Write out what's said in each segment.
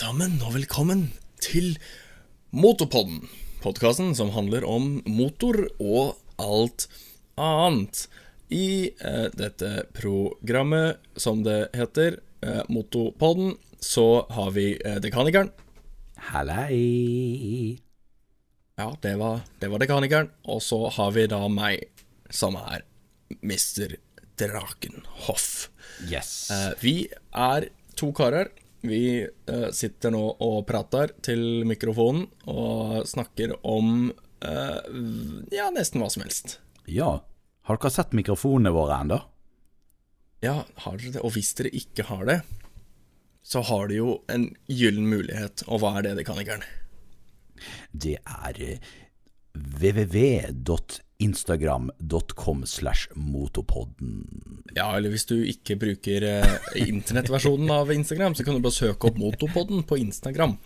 sammen, og velkommen til Motorpodden. Podkasten som handler om motor og alt annet. I eh, dette programmet, som det heter, eh, Motopodden, så har vi eh, Dekanikeren. Hallei. Ja, det var, det var Dekanikeren. Og så har vi da meg, som er Mr. Drakenhoff. Yes. Eh, vi er to karer. Vi eh, sitter nå og prater til mikrofonen og snakker om eh, ja, nesten hva som helst. ja. Har dere sett mikrofonene våre ennå? Ja, har dere det? Og hvis dere ikke har det, så har de jo en gyllen mulighet. Og hva er det, Dekanikeren? Det er eh, www.instagram.com slash motopodden. Ja, eller hvis du ikke bruker eh, internettversjonen av Instagram, så kan du bare søke opp Motopodden på Instagram.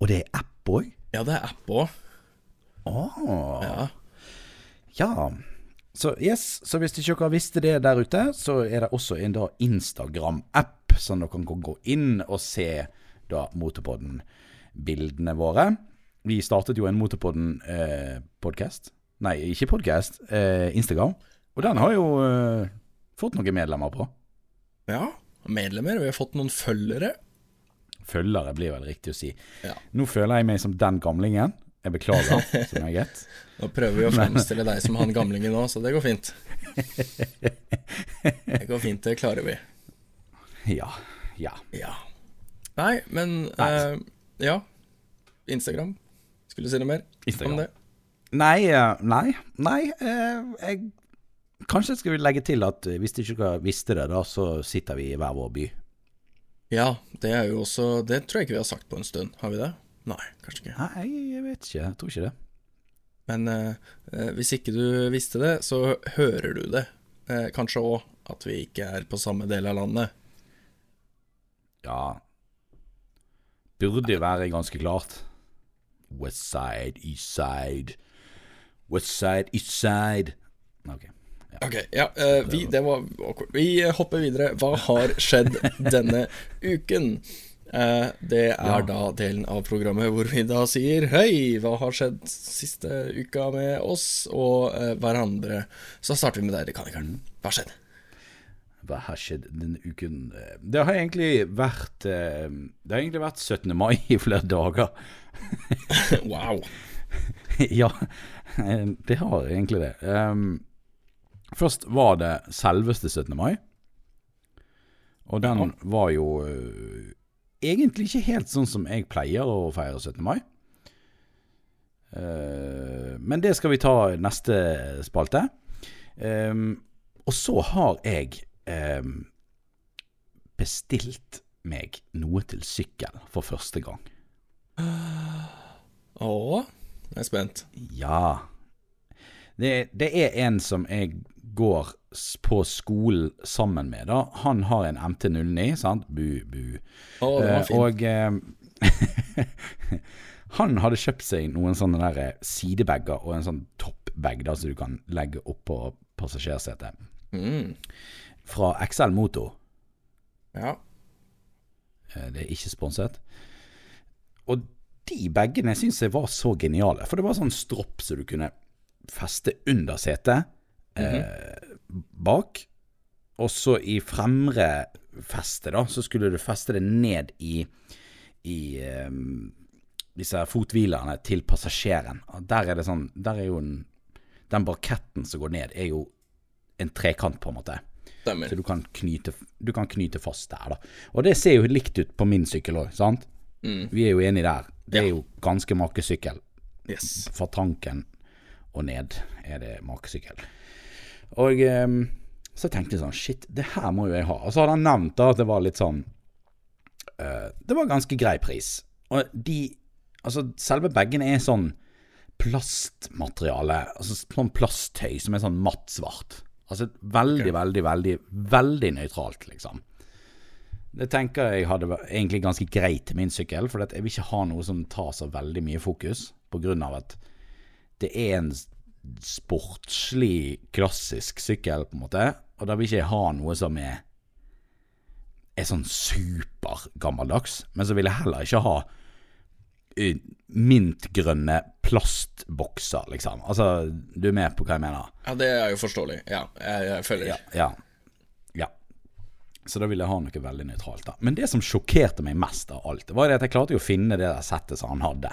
Og det er app òg? Ja, det er app òg. Oh. Ja. Ja. Så yes, så hvis ikke dere visste det der ute, så er det også en Instagram-app, sånn dere kan gå inn og se da Motorpodden-bildene våre. Vi startet jo en Motorpodden-podkast. Nei, ikke podkast, eh, Instagram. Og den har jo eh, fått noen medlemmer på. ja. Medlemmer. Vi har fått noen følgere. Følgere blir vel riktig å si. Ja. Nå føler jeg meg som den gamlingen. Jeg beklager så meget. Nå prøver vi å fremstille deg som han gamlingen nå, så det går fint. Det går fint, det klarer vi. Ja. Ja. Ja. Nei, men eh, Ja. Instagram. Skulle du si noe mer Instagram. om det? Nei, eh, nei, nei eh, jeg, Kanskje skal vi legge til at hvis du ikke visste det, da, så sitter vi i hver vår by. Ja, det er jo også Det tror jeg ikke vi har sagt på en stund. Har vi det? Nei, kanskje ikke. Nei, jeg vet ikke. Jeg tror ikke det. Men eh, eh, hvis ikke du visste det, så hører du det. Eh, kanskje òg at vi ikke er på samme del av landet. Ja Burde være ganske klart. West side, east side. West side, east side. Ok. Ok, ja, uh, vi, det var awkward. Vi hopper videre. Hva har skjedd denne uken? Uh, det er Ja. da delen av programmet hvor vi da sier Hei, hva har skjedd siste uka med oss og uh, hverandre? Så starter vi med deg, Dekanikeren. Hva har skjedd? Hva har skjedd denne uken? Det har egentlig vært Det har egentlig vært 17. mai i flere dager. wow. ja, eh, det har egentlig det. Um, først var det selveste 17. mai. Og den var jo uh, egentlig ikke helt sånn som jeg pleier å feire 17. mai. Uh, men det skal vi ta neste spalte. Um, og så har jeg um, bestilt meg noe til sykkel for første gang. Å, jeg er spent. Ja. Det, det er en som jeg går på skolen sammen med, da. Han har en MT09, sant? Bu, bu. Var Eh, og eh, han hadde kjøpt seg noen sånne der eh, sidebager og en sånn toppbag da, som du kan legge oppå passasjersetet. Mm. Fra XL Motor. Ja. Eh, Det er ikke sponset. Og de bagene syns jeg var så geniale. For det var sånn stropp som du kunne feste under setet eh, bak. Og så i fremre feste, da, så skulle du feste det ned i, i eh, disse fothvilerne til passasjeren. Og Der er det sånn Der er jo en Den barketten som går ned, er jo en trekant, på en måte. Stemmer. Så du kan, knyte, du kan knyte fast der, da. Og det ser jo likt ut på min sykkel òg, sant? Vi er jo enige der. Det er jo ganske makesykkel. Yes. Fra tanken og ned er det makesykkel. Og ehm, så tenkte jeg sånn Shit, det her må jo jeg ha. Og så hadde han nevnt da at det var litt sånn uh, Det var ganske grei pris. Og de Altså, selve bagene er sånn plastmateriale. Altså sånn plasttøy som er sånn matt svart. Altså veldig, veldig, veldig, veldig nøytralt, liksom. Det tenker jeg hadde egentlig ganske greit til min sykkel, for jeg vil ikke ha noe som tar så veldig mye fokus, av at det er en sportslig, klassisk sykkel, på en måte, og da vil ikke jeg ha noe som er er sånn supergammeldags, men så vil jeg heller ikke ha mintgrønne plastbokser, liksom. Altså, du er med på hva jeg mener? Ja, det er jo forståelig. Ja, jeg, jeg følger. Ja, ja. ja. Så da ville jeg ha noe veldig nøytralt. da. Men det som sjokkerte meg mest av alt, var det at jeg klarte jo å finne det der settet som han hadde.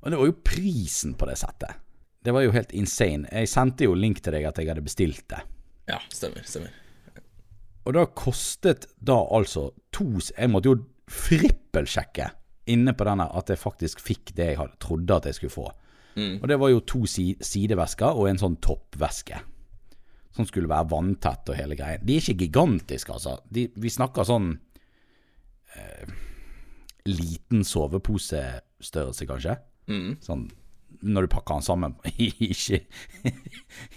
Og det var jo prisen på det settet. Det var jo helt insane. Jeg sendte jo link til deg at jeg hadde bestilt det. Ja, stemmer. stemmer. Og da kostet da altså to Jeg måtte jo frippelsjekke inne på denne at jeg faktisk fikk det jeg hadde, trodde at jeg skulle få. Og det var jo to si sidevesker og en sånn toppveske. Som skulle være vanntett og hele greien. De er ikke gigantiske, altså. De, vi snakker sånn eh, liten soveposestørrelse, kanskje. Sånn når du pakker den sammen. ikke,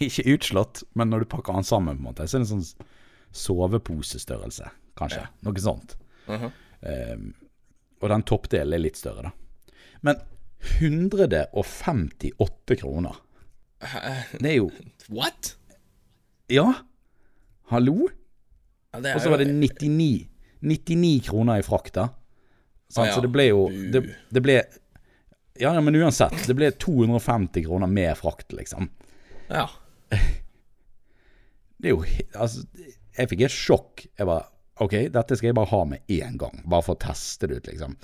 ikke utslått, men når du pakker den sammen, på en måte. Så er det en sånn soveposestørrelse, kanskje. Noe sånt. Mhm. Ehm, og den toppdelen er litt større, da. Men 158 kroner. Det er jo What? Ja, hallo? Ja, Og så var det 99, 99 kroner i frakt, da. Ah, ja, Så det ble jo det, det ble Ja, ja, men uansett. Det ble 250 kroner med frakt, liksom. Ja. Det er jo Altså, jeg fikk et sjokk. Jeg bare OK, dette skal jeg bare ha med én gang, bare for å teste det ut, liksom.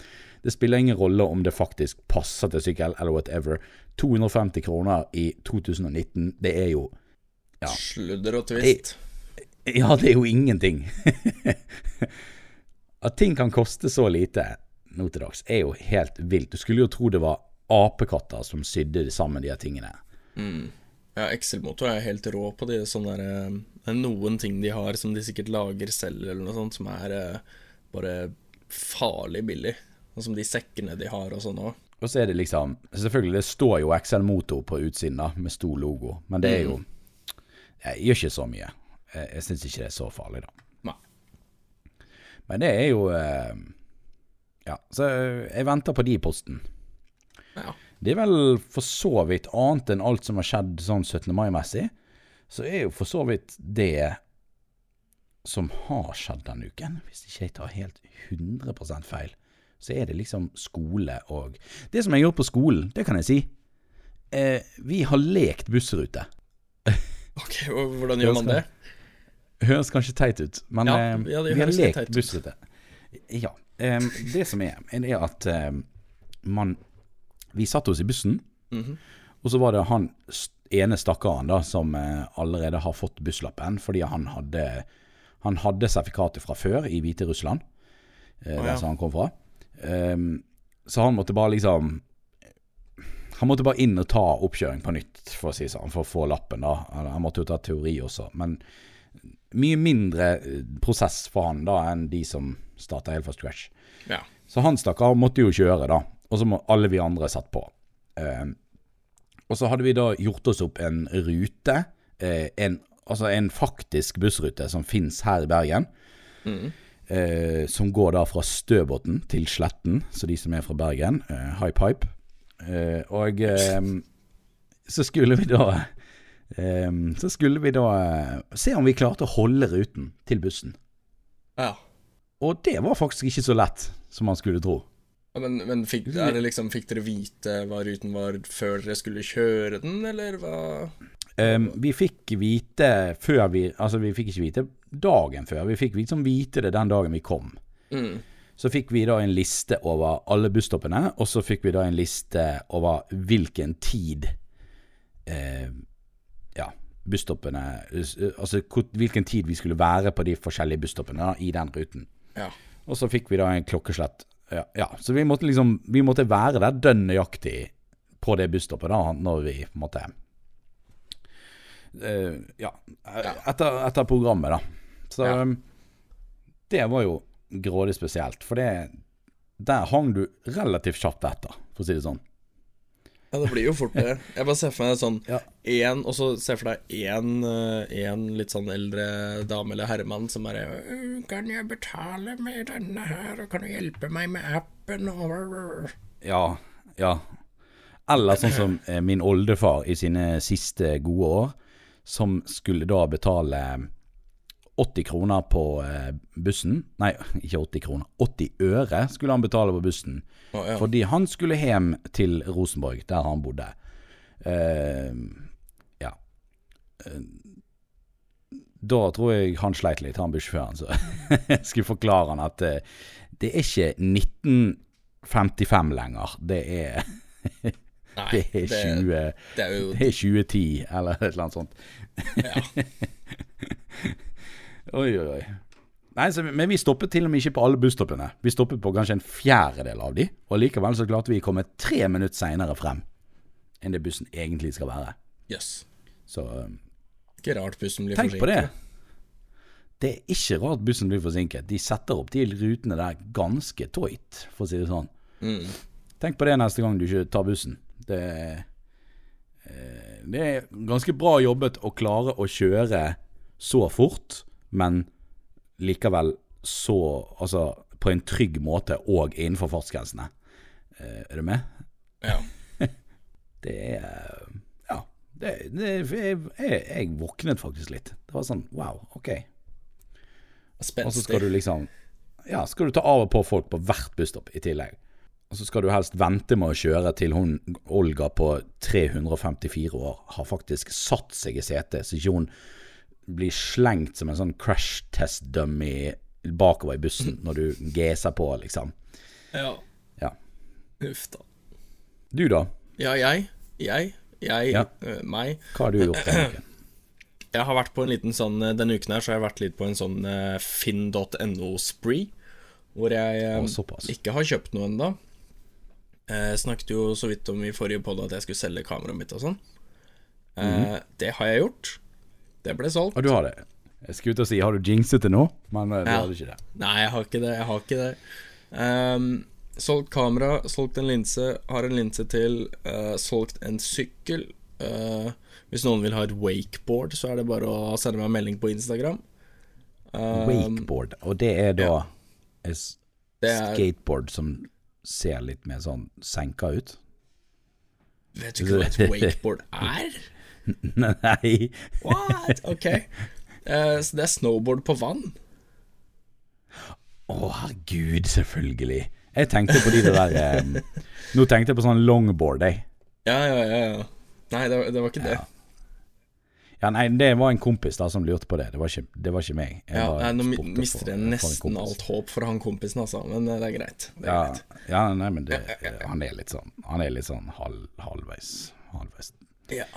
Det spiller ingen rolle om det faktisk passer til sykkel, eller whatever. 250 kroner i 2019, det er jo Sludder og twist. Ja, det er jo ingenting. At ting kan koste så lite nå til dags, er jo helt vilt. Du skulle jo tro det var apekatter som sydde sammen de her tingene. Ja, Excel-motor er helt rå på de sånne der, eh, noen ting de har som de sikkert lager selv, eller noe sånt, som er eh, bare farlig billig. Og som de sekkene de har og sånn òg. Og så er det liksom Selvfølgelig, det står jo Excel Motor på utsiden, da, med stor logo, men det er jo Jeg gjør ikke så mye. Jeg, jeg syns ikke det er så farlig, da. Nei. Men det er jo eh, Ja, så jeg venter på de posten. Ja. Det er vel for så vidt annet enn alt som har skjedd sånn 17. mai-messig, så er jo for så vidt det som har skjedd denne uken, hvis ikke jeg tar helt 100% feil, så er det liksom skole og Det som jeg gjorde på skolen, det kan jeg si. Eh, vi har lekt bussrute. Ok, og hvordan gjør man det? Høres kanskje teit ut, men Ja, eh, ja, vi har lekt bussete. Ja. Um, det som er, er at um, man Vi satt oss i bussen, Mhm. og så var det han ene stakkaren da som uh, allerede har fått busslappen fordi han hadde Han hadde sertifikatet fra før i Hviterussland, uh, oh, ja. der som han kom fra. Um, så han måtte bare liksom Han måtte bare inn og ta oppkjøring på nytt, for å si sånn, for å få lappen. da. Han måtte jo ta teori også, men mye mindre eh, prosess for han da enn de som starta helt fra scratch. Ja. Så han stakkar måtte jo kjøre, da. Og så må alle vi andre satt på. Eh, og så hadde vi da gjort oss opp en rute, eh, en, altså en faktisk bussrute som fins her i Bergen. Eh, som går da fra Støbotn til Sletten, så de som er fra Bergen, eh, high pipe. Eh, og eh, så skulle vi da eh, Så skulle vi da eh, se om vi klarte å holde ruten til bussen. ja. Og det var faktisk ikke så lett som man skulle tro. Men, men fikk, det liksom, fikk dere vite hva ruten var før dere skulle kjøre den, eller hva? Um, vi fikk vite før vi Altså, vi fikk ikke vite dagen før. Vi fikk liksom vite det den dagen vi kom. Mm. Så fikk vi da en liste over alle busstoppene, og så fikk vi da en liste over hvilken tid eh, Ja, busstoppene eh, Altså hvilken tid vi skulle være på de forskjellige busstoppene da, i den ruten. Ja. Og så fikk vi da en klokkeslett. Ja, ja. Så vi måtte liksom Vi måtte være der dønn nøyaktig på det busstoppet da, når vi på en måte eh, Ja, etter, etter programmet, da. Så Ja. det var jo grådig spesielt, for det Der hang du relativt kjapt etter, for å si det sånn. Ja, det blir jo fort det. Jeg bare ser for meg sånn Ja. én, og så ser for deg én en litt sånn eldre dame eller herremann som bare «Øh, 'Kan jeg betale med denne her, og kan du hjelpe meg med appen?' Ja, ja. Eller sånn som eh, min oldefar i sine siste gode år, som skulle da betale 80 kroner på eh, bussen. Nei, ikke 80 kroner. 80 øre skulle han betale på bussen. Oh, ja. Fordi han skulle hjem til Rosenborg, der han bodde. Uh, ja. Eh, da tror jeg han sleit litt, han bussjåføren. Så jeg skulle forklare han at uh, det er ikke 1955 lenger. Det er, Nei, det er 20 det er jo Det er 2010, eller et eller annet sånt. ja. Oi, oi, oi. Nei, så, Men vi stoppet til og med ikke på alle busstoppene. Vi stoppet på kanskje en fjerdedel av de, og likevel så klarte vi å komme tre minutter seinere frem enn det bussen egentlig skal være. Jøss. Så Ikke rart bussen blir tenk på det. Det er ikke rart bussen blir forsinket. De setter opp de rutene der ganske tøyt, for å si det sånn. Mm. Tenk på det neste gang du ikke tar bussen. Det, eh, det er ganske bra jobbet å klare å kjøre så fort, men likevel så Altså på en trygg måte og innenfor fartsgrensene. Eh, Er du med? Ja. Det er Ja. Det, det, jeg, jeg, jeg våknet faktisk litt. Det var sånn wow, ok. Og så skal du liksom Ja, skal du ta av og på folk på hvert busstopp i tillegg. Og så skal du helst vente med å kjøre til hun Olga på 354 år har faktisk satt seg i setet, så ikke hun blir slengt som en sånn crash test dummy bakover i bussen når du geser på, liksom. Ja. Ja. Uff da. Du, da? Ja, jeg. Jeg. Jeg. Ja. øh, meg. Hva har du gjort denne uken? Jeg har vært på en liten sånn eh, Denne uken her så har jeg vært litt på en sånn eh, finn.no-spree. Hvor jeg Å, ikke har kjøpt noe ennå. Jeg snakket jo så vidt om i forrige podd at jeg skulle selge kameraet mitt og sånn. Eh, Det har jeg gjort. Det ble solgt. Og du har det? Jeg skulle ut og si, har du jinxet det nå? Men eh, du Ja. hadde ikke det. Nei, jeg har ikke det. Jeg har ikke det. Um, solgt kamera, solgt en linse, har en linse til. Uh, solgt en sykkel. Uh, hvis noen vil ha et wakeboard, så er det bare å sende meg en melding på Instagram. Um, Wakeboard. Og det er da et Det er- skateboard som ser litt mer sånn senka ut? Vet du ikke hva et wakeboard er? Nei. What? Ok. Uh, så det er snowboard på vann. Å, herregud, selvfølgelig. Jeg tenkte på de der um, Nå tenkte jeg på sånn longboard, jeg. Ja, ja, ja. ja. Nei, det, var- det var ikke det. Ja, nei, det var en kompis da som lurte på det. Det var ikke, det var ikke meg. Jeg Ja, nei, nå mister jeg nesten alt håp for han kompisen, altså. Men eh, det er greit. Det er Ja, greit. ja, nei, men det, han er litt sånn Han er litt sånn halv, halvveis. halvveis. Ja.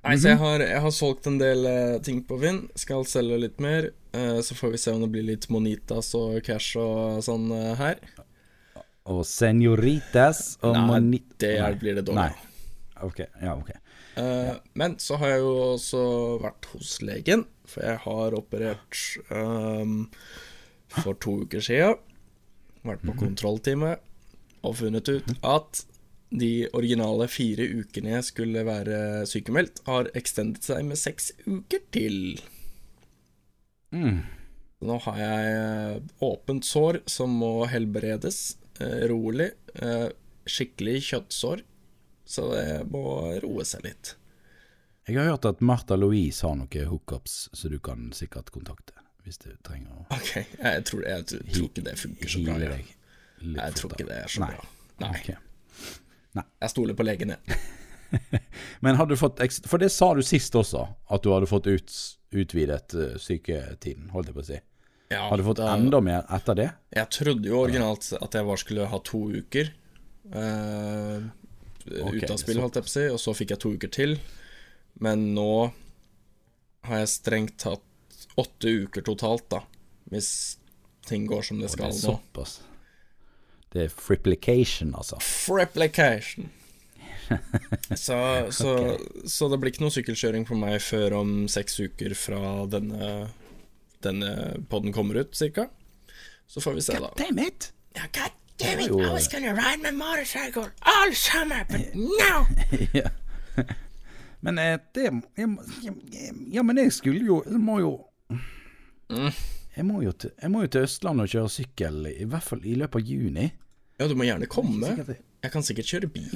Nei, så jeg har, jeg har solgt en del uh, ting på Finn. Skal selge litt mer. Uh, så får vi se om det blir litt Monitas og cash og sånn uh, her. Og senoritas og Nei, det er, blir det dårlig. Nei. Ok, ja, ok. Ja. men så har jeg jo også vært hos legen, for jeg har operert um, for to uker siden. Vært på kontrolltime og funnet ut at de originale fire ukene jeg skulle være sykemeldt, har extendet seg med seks uker til. Mm. Nå har jeg eh, åpent sår som må helbredes eh, rolig. eh, skikkelig kjøttsår, så det må roe seg litt. Jeg har hørt at Martha Louise har noen hookups så du kan sikkert kontakte hvis du trenger å Ok, jeg tror, jeg tror, tror ikke det funker så bra. litt Jeg tror ikke det er så bra. Nei, Ok. jeg stoler på legene. Men har du fått ekstra For det sa du sist også, at du hadde fått ut, utvidet uh, syketiden, holdt jeg på å si. Ja, Har du fått da- enda mer etter det? Jeg trodde jo originalt at jeg bare skulle ha to uker uh, okay, ute av spill, holdt jeg på å si, og så fikk jeg to uker til. Men nå har jeg strengt tatt åtte uker totalt, da. Hvis ting går som det skal nå. såpass. Det er friplication, altså. Friplication. Så, så, så det blir ikke noe sykkelkjøring for meg før om seks uker fra denne, denne podden kommer ut, cirka. Så får vi se, da. Damn it! Ja, God damn it, I was gonna ride my motorcycle all summer, but now ja. Men eh, det Ja, men jeg skulle jo Jeg må jo Mm. Jeg må jo, til, jeg må jo til Østlandet og kjøre sykkel, i hvert fall i løpet av juni. Ja, du må gjerne komme. Jeg kan sikkert kjøre bil.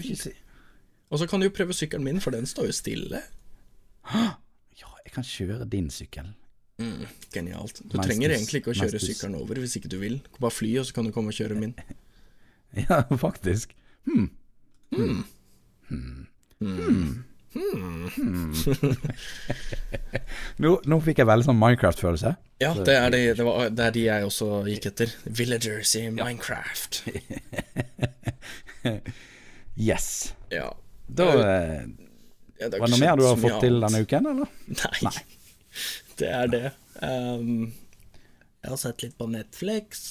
Og så kan du jo prøve sykkelen min, for den står jo stille. Ja, jeg kan kjøre din sykkel. Mm. Mm, genialt. Du Mens trenger du- egentlig ikke å kjøre sykkelen over hvis ikke du vil. Bare fly, og så kan du komme og kjøre min. Ja, faktisk. Hmm. nå, nå fikk jeg veldig sånn Minecraft-følelse. Ja, det er, de, det, var, det er de jeg også gikk etter. Villagers i Minecraft. Yes. Ja. Da Ja, det Var det noe mer du har fått til denne uken, eller? Nei. Det er det. Um, jeg har sett litt på Netflix,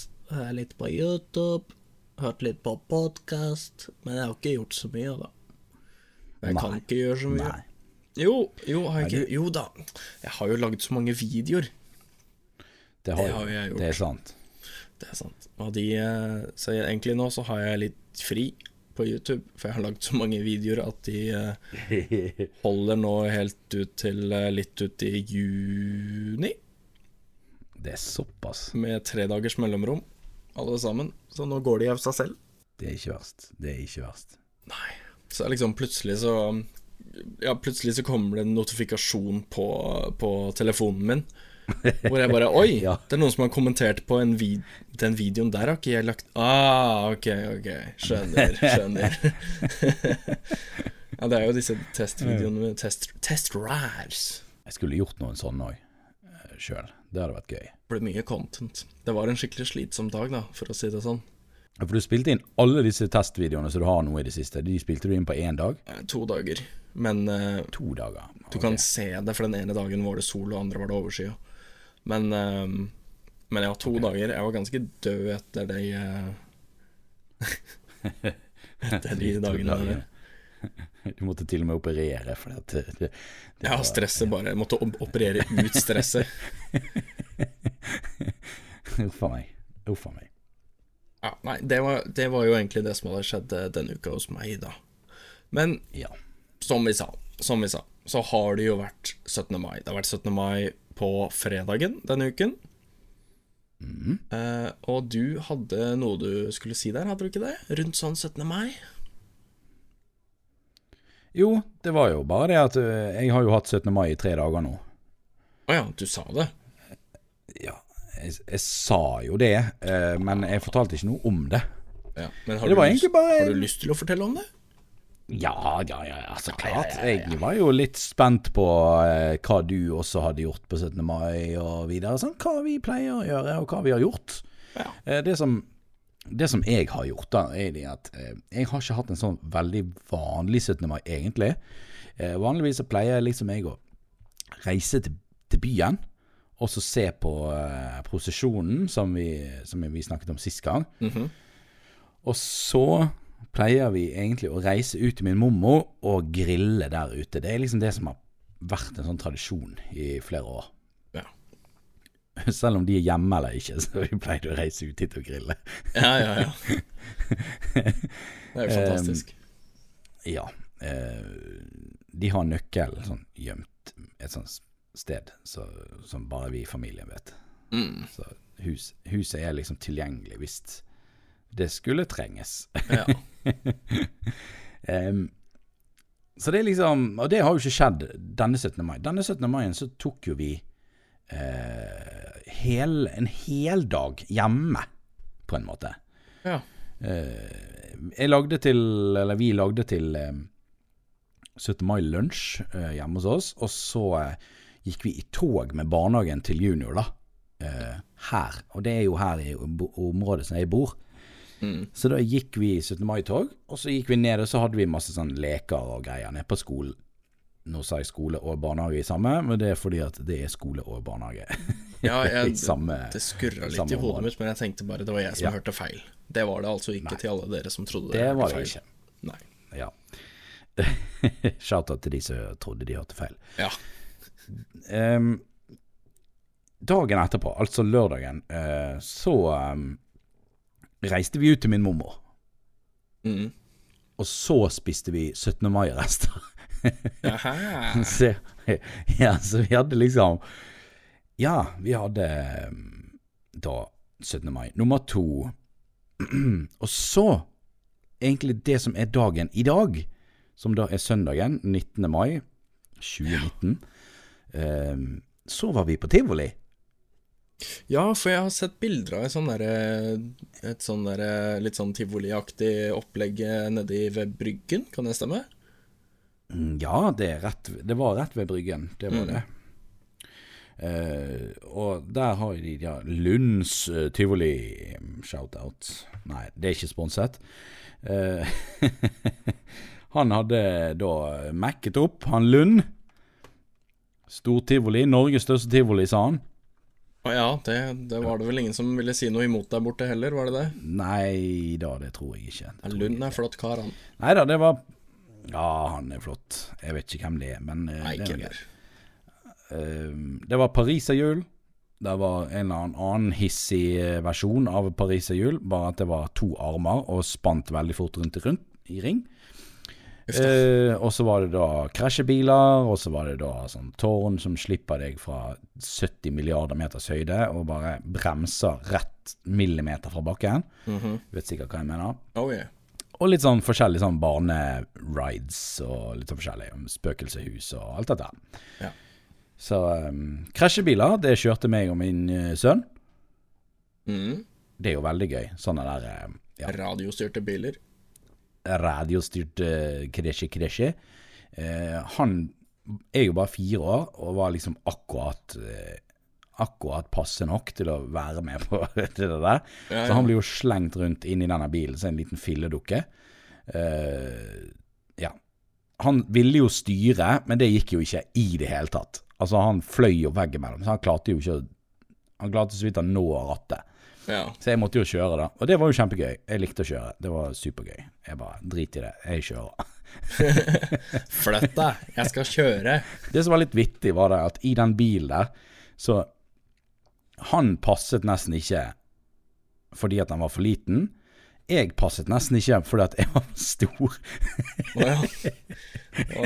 litt på YouTube, hørt litt på podkast, men jeg har ikke gjort så mye, da. Jeg kan ikke gjøre så mye. Nei. Jo, jo, har jeg ikke, jo da. Jeg har jo lagd så mange videoer. Det har, Det har jeg gjort. Det er sant. Det er sant. De, eh, så egentlig nå så har jeg litt fri på YouTube, for jeg har lagd så mange videoer at de holder nå helt ut til eh, litt ut i juni, Det er såpass. med tre dagers mellomrom, alle sammen. Så nå går de av seg selv. Det er ikke verst. Det er ikke verst. Nei. Så liksom plutselig så Ja, plutselig så kommer det en notifikasjon på, på telefonen min. Hvor jeg bare Oi, Ja. det er noen som har kommentert på en vid den videoen der har ikke jeg lagt Ah, ok, ok. Skjønner, skjønner. ja, det er jo disse testvideoene med test, test rares. Jeg skulle gjort noen sånne òg, sjøl. Det hadde vært gøy. Det ble mye content. Det var en skikkelig slitsom dag, da, for å si det sånn. For du spilte inn alle disse testvideoene som du har nå i det siste. De spilte du inn på én dag? Eh, To dager. Men uh, To dager. Du kan se det, for den ene dagen var det sol, og andre var det overskya. Men, uh, men ja, to dager. Jeg var ganske død etter de uh, Etter de dagene der. Du måtte til og med operere, for at det, det, Ja, stresset bare. Jeg måtte operere ut stresset. Uff a meg. Uff a meg. Ja, nei, det var, det var jo egentlig det som hadde skjedd eh, denne uka hos meg, da. Men Ja. som vi sa, som vi sa, så har det jo vært 17. mai. Det har vært 17. mai på fredagen denne uken. Eh, og du hadde noe du skulle si der, hadde du ikke det? Rundt sånn 17. mai? Jo, det var jo bare det at jeg har jo hatt 17. mai i tre dager nå. Å ja, du sa det. Ja, jeg, jeg sa jo det, eh, men jeg fortalte ikke noe om det. Ja, men har du, lyst, bare- har du lyst til å fortelle om det? Ja, ja, ja, altså så klart. Jeg var jo litt spent på eh, hva du også hadde gjort på 17. mai og videre. Sånn, hva vi pleier å gjøre, og hva vi har gjort. Ja. Eh, det, som, det som jeg har gjort, da, er det at jeg har ikke hatt en sånn veldig vanlig 17. mai, egentlig. Vanligvis så pleier liksom jeg å reise til, til byen, og så se på uh, prosesjonen, som vi, som vi snakket om sist gang. Mhm. Og så pleier vi egentlig å reise ut til min mormor og grille der ute. Det er liksom det som har vært en sånn tradisjon i flere år. Ja. Selv om de er hjemme eller ikke, så vi pleide å reise ut hit og grille. Ja, ja, ja. Det er jo fantastisk. Ja. Uh, de har nøkkel sånn gjemt et sånt sted så, som bare vi i familien vet. Mm. Så hus, huset er liksom tilgjengelig hvis det skulle trenges. Ja. um, så det er liksom Og det har jo ikke skjedd denne 17. mai. Denne 17. mai så tok jo vi uh, hel, en hel dag hjemme, på en måte. ja. Uh, jeg lagde til Eller vi lagde til um, 17. mai-lunsj uh, hjemme hos oss, og så eh, gikk vi i tog med barnehagen til junior, da. Eh, her. Og det er jo her i området som jeg bor. Mm. Så da gikk vi 17. mai-tog, og så gikk vi ned, og så hadde vi masse sånn leker og greier nede på skolen. Nå sa jeg skole og barnehage i samme, men det er fordi at det er skole og barnehage. ja jeg, samme det skurra litt i hodet mitt, men jeg tenkte bare det var jeg som Ja. hørte feil. Det var det altså ikke til alle dere som trodde Det Det var det ikke. Nei. Ja. Shout-out til de som trodde de hørte feil. Ja. Ehm, dagen etterpå, altså lørdagen, uh, så um, reiste vi ut til min mormor. Mm. Og så spiste vi 17. mai-rester. Så, ja, så vi hadde liksom Ja, vi hadde ehm, da 17. mai. Nummer to. Og så, egentlig det som er dagen i dag, som da er søndagen 19. mai 2019, ehm, så var vi på tivoli. Ja, for jeg har sett bilder av sånn der, Et sånn der, litt sånn tivoliaktig opplegg nedi ved Bryggen, kan det stemme? Mm, Ja, det, rett, det var rett ved Bryggen. Det var det. Uh, og der har de ja, Lunds uh, tivoli. Shout-out. Nei, det er ikke sponset. Uh, han hadde da mekket opp, han Lund. Stortivoli. Norges største tivoli, sa han. Å ja, det, det var det vel ingen som ville si noe imot der borte heller, var det det? Nei da, det tror jeg ikke. Tror Lund er flott kar, han. Nei da, det var Ja, han er flott. Jeg vet ikke hvem det er, men eh, Nei, det er noe. Eh, det var pariserhjul. Det var en eller annen annen hissig eh, versjon av pariserhjul, bare at det var to armer og spant veldig fort rundt i, rundt, i ring. Eh, og så var det da krasjebiler, og så var det da sånn tårn som slipper deg fra 70 milliarder meters høyde og bare bremser rett millimeter fra bakken. Mhm. Vet sikkert hva jeg mener. Oh yeah. Og litt sånn forskjellige sånn barnerides og litt sånn forskjellig spøkelseshus og alt dette. Ja. Så um, krasjebiler, det kjørte meg og min uh, sønn. Mm. Det er jo veldig gøy. Sånne der uh, ja, Radiostyrte biler. Radiostyrt uh, kresje-kresje. Uh, han er jo bare fire år og var liksom akkurat uh, Akkurat passe nok til å være med på det der. Ja, Så han blir jo slengt rundt inn i denne bilen som en liten filledukke. Uh, ja. Han ville jo styre, men det gikk jo ikke i det hele tatt. Altså, han fløy jo veggimellom, så han klarte jo ikke å Han klarte så vidt å nå rattet. Ja. Så jeg måtte jo kjøre, da. Og det var jo kjempegøy. Jeg likte å kjøre. Det var supergøy. Jeg bare drit i det. Jeg kjører. Flytt deg, jeg skal kjøre. Det som var litt vittig, var det at i den bilen der, så Han passet nesten ikke fordi at han var for liten. Jeg passet nesten ikke fordi at jeg var stor. Å ja.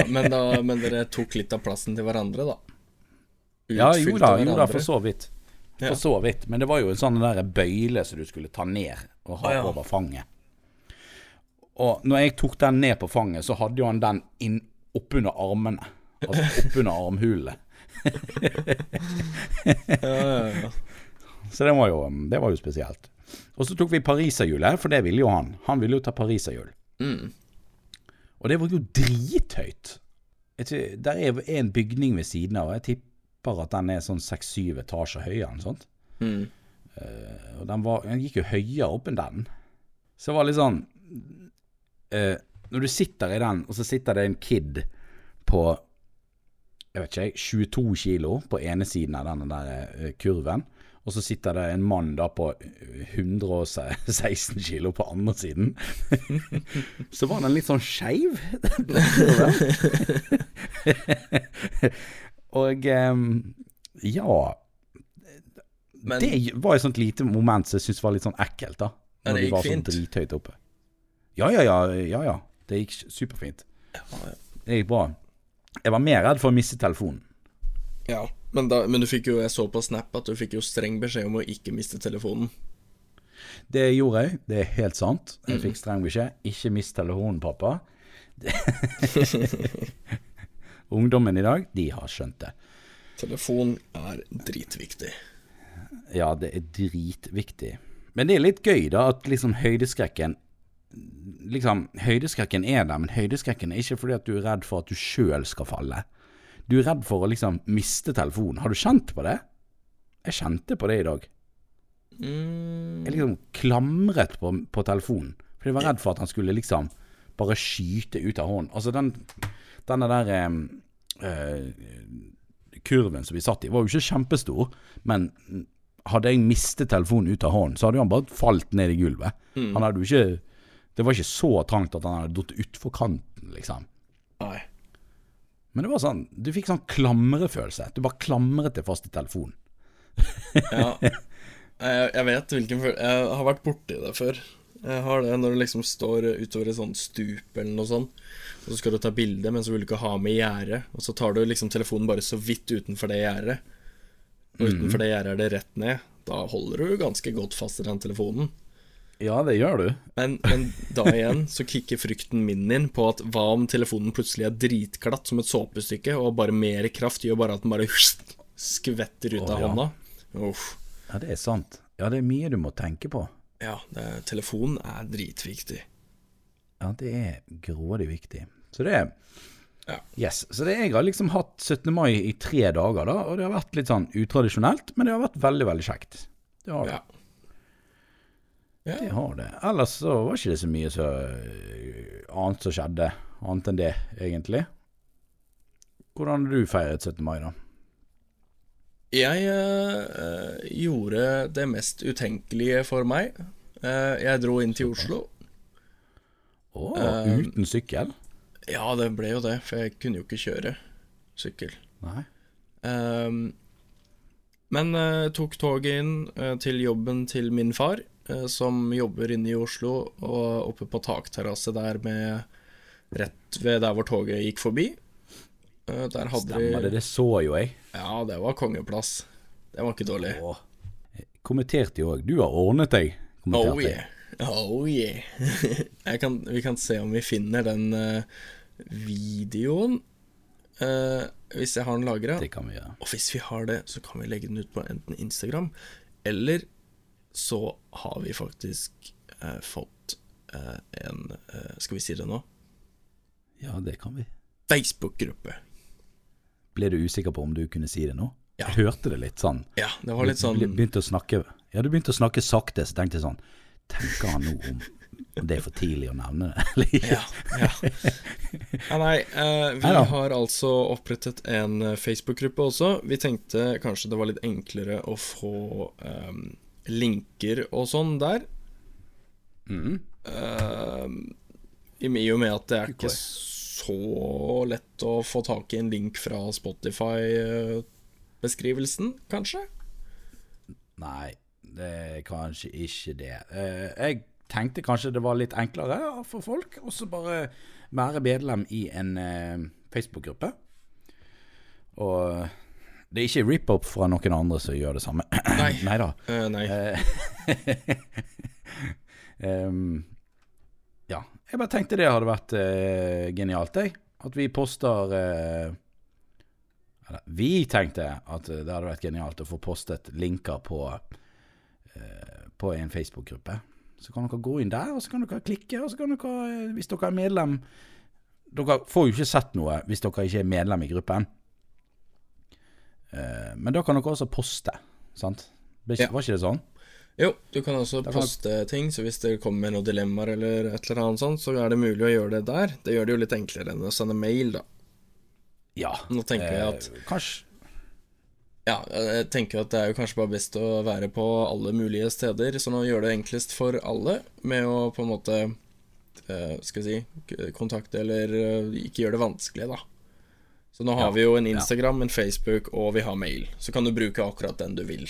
Men, da, men dere tok litt av plassen til hverandre, da? Ja, jo da, jo da, for så vidt. For så vidt. Men det var jo en sånn der bøyle som du skulle ta ned og ha over fanget. Og når jeg tok den ned på fanget, så hadde jo han den inn oppunder armene. Altså oppunder armhulene. Ja, ja, ja. Så det var, jo, det var jo spesielt. Og så tok vi pariserhjulet, for det ville jo han. Han ville jo ta pariserhjul. Mm. Og det var jo drithøyt. Der er en bygning ved siden av, jeg tipper at den er sånn seks-syv etasjer høy. sånt. Mm. Uh, Og den, var, den gikk jo høyere opp enn den. Så det var litt sånn uh, Når du sitter i den, og så sitter det en kid på jeg vet ikke, 22 kilo på ene siden av denne der eh, kurven, og så sitter det en mann da på eh, 116 kilo på andre siden. så var den litt sånn skeiv, den kurven. og eh, ja Men det var et sånt lite moment som jeg syntes var litt sånn ekkelt, da. Når det de gikk var sånn fint. drithøyt oppe. Ja, ja, ja. ja, ja. Det gikk superfint. Det gikk bra. Jeg var mer redd for å miste telefonen. ja. Men, da, men du fikk jo Jeg så på Snap at du fikk jo streng beskjed om å ikke miste telefonen. Det gjorde jeg. Det er helt sant. Mm. Jeg fikk streng beskjed. Ikke mist telefonen, pappa. Ungdommen i dag, de har skjønt det. Telefon er dritviktig. Ja, det er dritviktig. Men det er litt gøy, da, at liksom høydeskrekken Liksom, høydeskrekken er der, men høydeskrekken er ikke fordi at du er redd for at du sjøl skal falle. Du er redd for å liksom miste telefonen. Har du kjent på det? Jeg kjente på det i dag. Mm. Jeg liksom klamret på, på telefonen. Fordi jeg var redd for at han skulle liksom bare skyte ut av hånden. Altså den denne der eh, kurven som vi satt i, var jo ikke kjempestor, men hadde jeg mistet telefonen ut av hånden, så hadde jo han bare falt ned i gulvet. Han hadde jo ikke Det var ikke så trangt at han hadde datt utfor kanten, liksom. Nei. Men det var sånn Du fikk sånn klamrefølelse. Du bare klamret deg fast i telefonen. Ja. Jeg, jeg vet hvilken følelse Jeg har vært borti det før. Jeg har det når du liksom står utover et sånt stup eller noe sånt, og så skal du ta bilde, men så vil du ikke ha med gjerdet, og så tar du liksom telefonen bare så vidt utenfor det gjerdet. Og utenfor det gjerdet er det rett ned. Da holder du ganske godt fast i den telefonen. Ja, det gjør du. Men, men da igjen så kicker frykten min inn på at hva om telefonen plutselig er dritglatt som et såpestykke, og bare mer kraft gjør bare at den bare skvetter ut av av ja. hånda. Uff. Ja, det er sant. Ja, det er mye du må tenke på. Ja, det, telefonen er dritviktig. Ja, det er grådig viktig. Så det er Ja. Yes. Så det, jeg har liksom hatt 17. mai i tre dager, da. Og det har vært litt sånn utradisjonelt, men det har vært veldig, veldig kjekt. Det har det. Ja. Ja. Det har det. Ellers så var ikke det så mye så øh, annet som skjedde, annet enn det, egentlig. Hvordan har du feiret 17. mai, da? Jeg eh, gjorde det mest utenkelige for meg. Eh, jeg dro inn til Oslo. Å, Eh, uten sykkel? Ja, det ble jo det, for jeg kunne jo ikke kjøre sykkel. Nei. Um, men uh, tok toget inn uh, til jobben til min far, uh, som jobber inne i Oslo, og oppe på takterrasse der med rett ved der hvor toget gikk forbi. Eh, der hadde Stemmer det, det så jo jeg. Ja, det var kongeplass. Det var ikke dårlig. Åh. Kommenterte jo òg. Du har ordnet deg. Oh yeah. Oh yeah. kan, vi kan se om vi finner den uh, videoen. Uh, hvis jeg har den lagra. Og hvis vi har det, så kan vi legge den ut på enten Instagram, eller så har vi faktisk uh, fått en Skal vi si det nå? Ja, det kan vi. Facebook-gruppe. Ble du usikker på om du kunne si det nå? Ja. Jeg hørte det litt sånn. Ja, det var litt sånn Be- Begynte å snakke Ja, du begynte å snakke sakte, så tenkte jeg sånn Tenker han nå om det er for tidlig å nevne det? Ja, ja. ja nei, eh, vi Neida. har altså opprettet en eh, Facebook-gruppe også. Vi tenkte kanskje det var litt enklere å få um, linker og sånn der. Mm. Uh, I og med at det er ikke Oi. Så lett å få tak i en link fra Spotify-beskrivelsen, kanskje? Nei, det er kanskje ikke det. Eh, jeg tenkte kanskje det var litt enklere for folk å bare være medlem i en eh, Facebook-gruppe. Og det er ikke rip-up fra noen andre som gjør det samme. Nei. Neida. Uh, nei. da. ja, jeg bare tenkte det hadde vært eh, genialt, jeg. At vi poster eh, eller, Vi tenkte at det hadde vært genialt å få postet linker på eh, På en Facebook-gruppe. Så kan dere gå inn der, og så kan dere klikke, og så kan dere, eh, hvis dere er medlem Dere får jo ikke sett noe hvis dere ikke er medlem i gruppen. Eh, men da kan dere også poste, sant? Det var ikke det sånn? Jo, du kan også kan- poste ting, så hvis det kommer noen dilemmaer eller et eller annet sånt, så er det mulig å gjøre det der. Det gjør det jo litt enklere enn å sende mail, da. Ja. Nå tenker jeg at Eh, kanskje Ja, jeg tenker at det er jo kanskje bare best å være på alle mulige steder, sånn å gjøre det enklest for alle, med å på en måte eh, Skal vi si kontakte eller eh, ikke gjøre det vanskelig, da. Så nå har Ja, vi jo en ja. Instagram, en Facebook, og vi har mail. Så kan du bruke akkurat den du vil.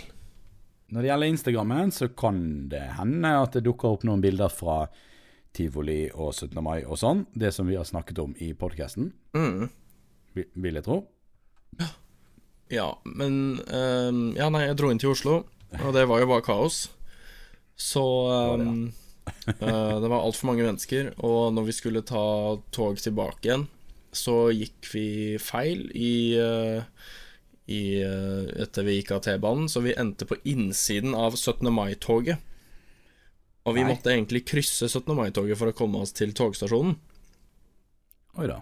Når det gjelder Instagrammen, så kan det hende at det dukker opp noen bilder fra tivoli og 17. mai og sånn. Det som vi har snakket om i podkasten, Mm. vil jeg tro. Ja, men um, Ja, nei, jeg dro inn til Oslo, og det var jo bare kaos. Så var det, um, det var altfor mange mennesker, og når vi skulle ta tog tilbake igjen, så gikk vi feil i eh, i, eh, etter vi gikk av T-banen, så vi endte på innsiden av 17. mai-toget. Og vi Nei. måtte egentlig krysse 17. mai-toget for å komme oss til togstasjonen. Oi da.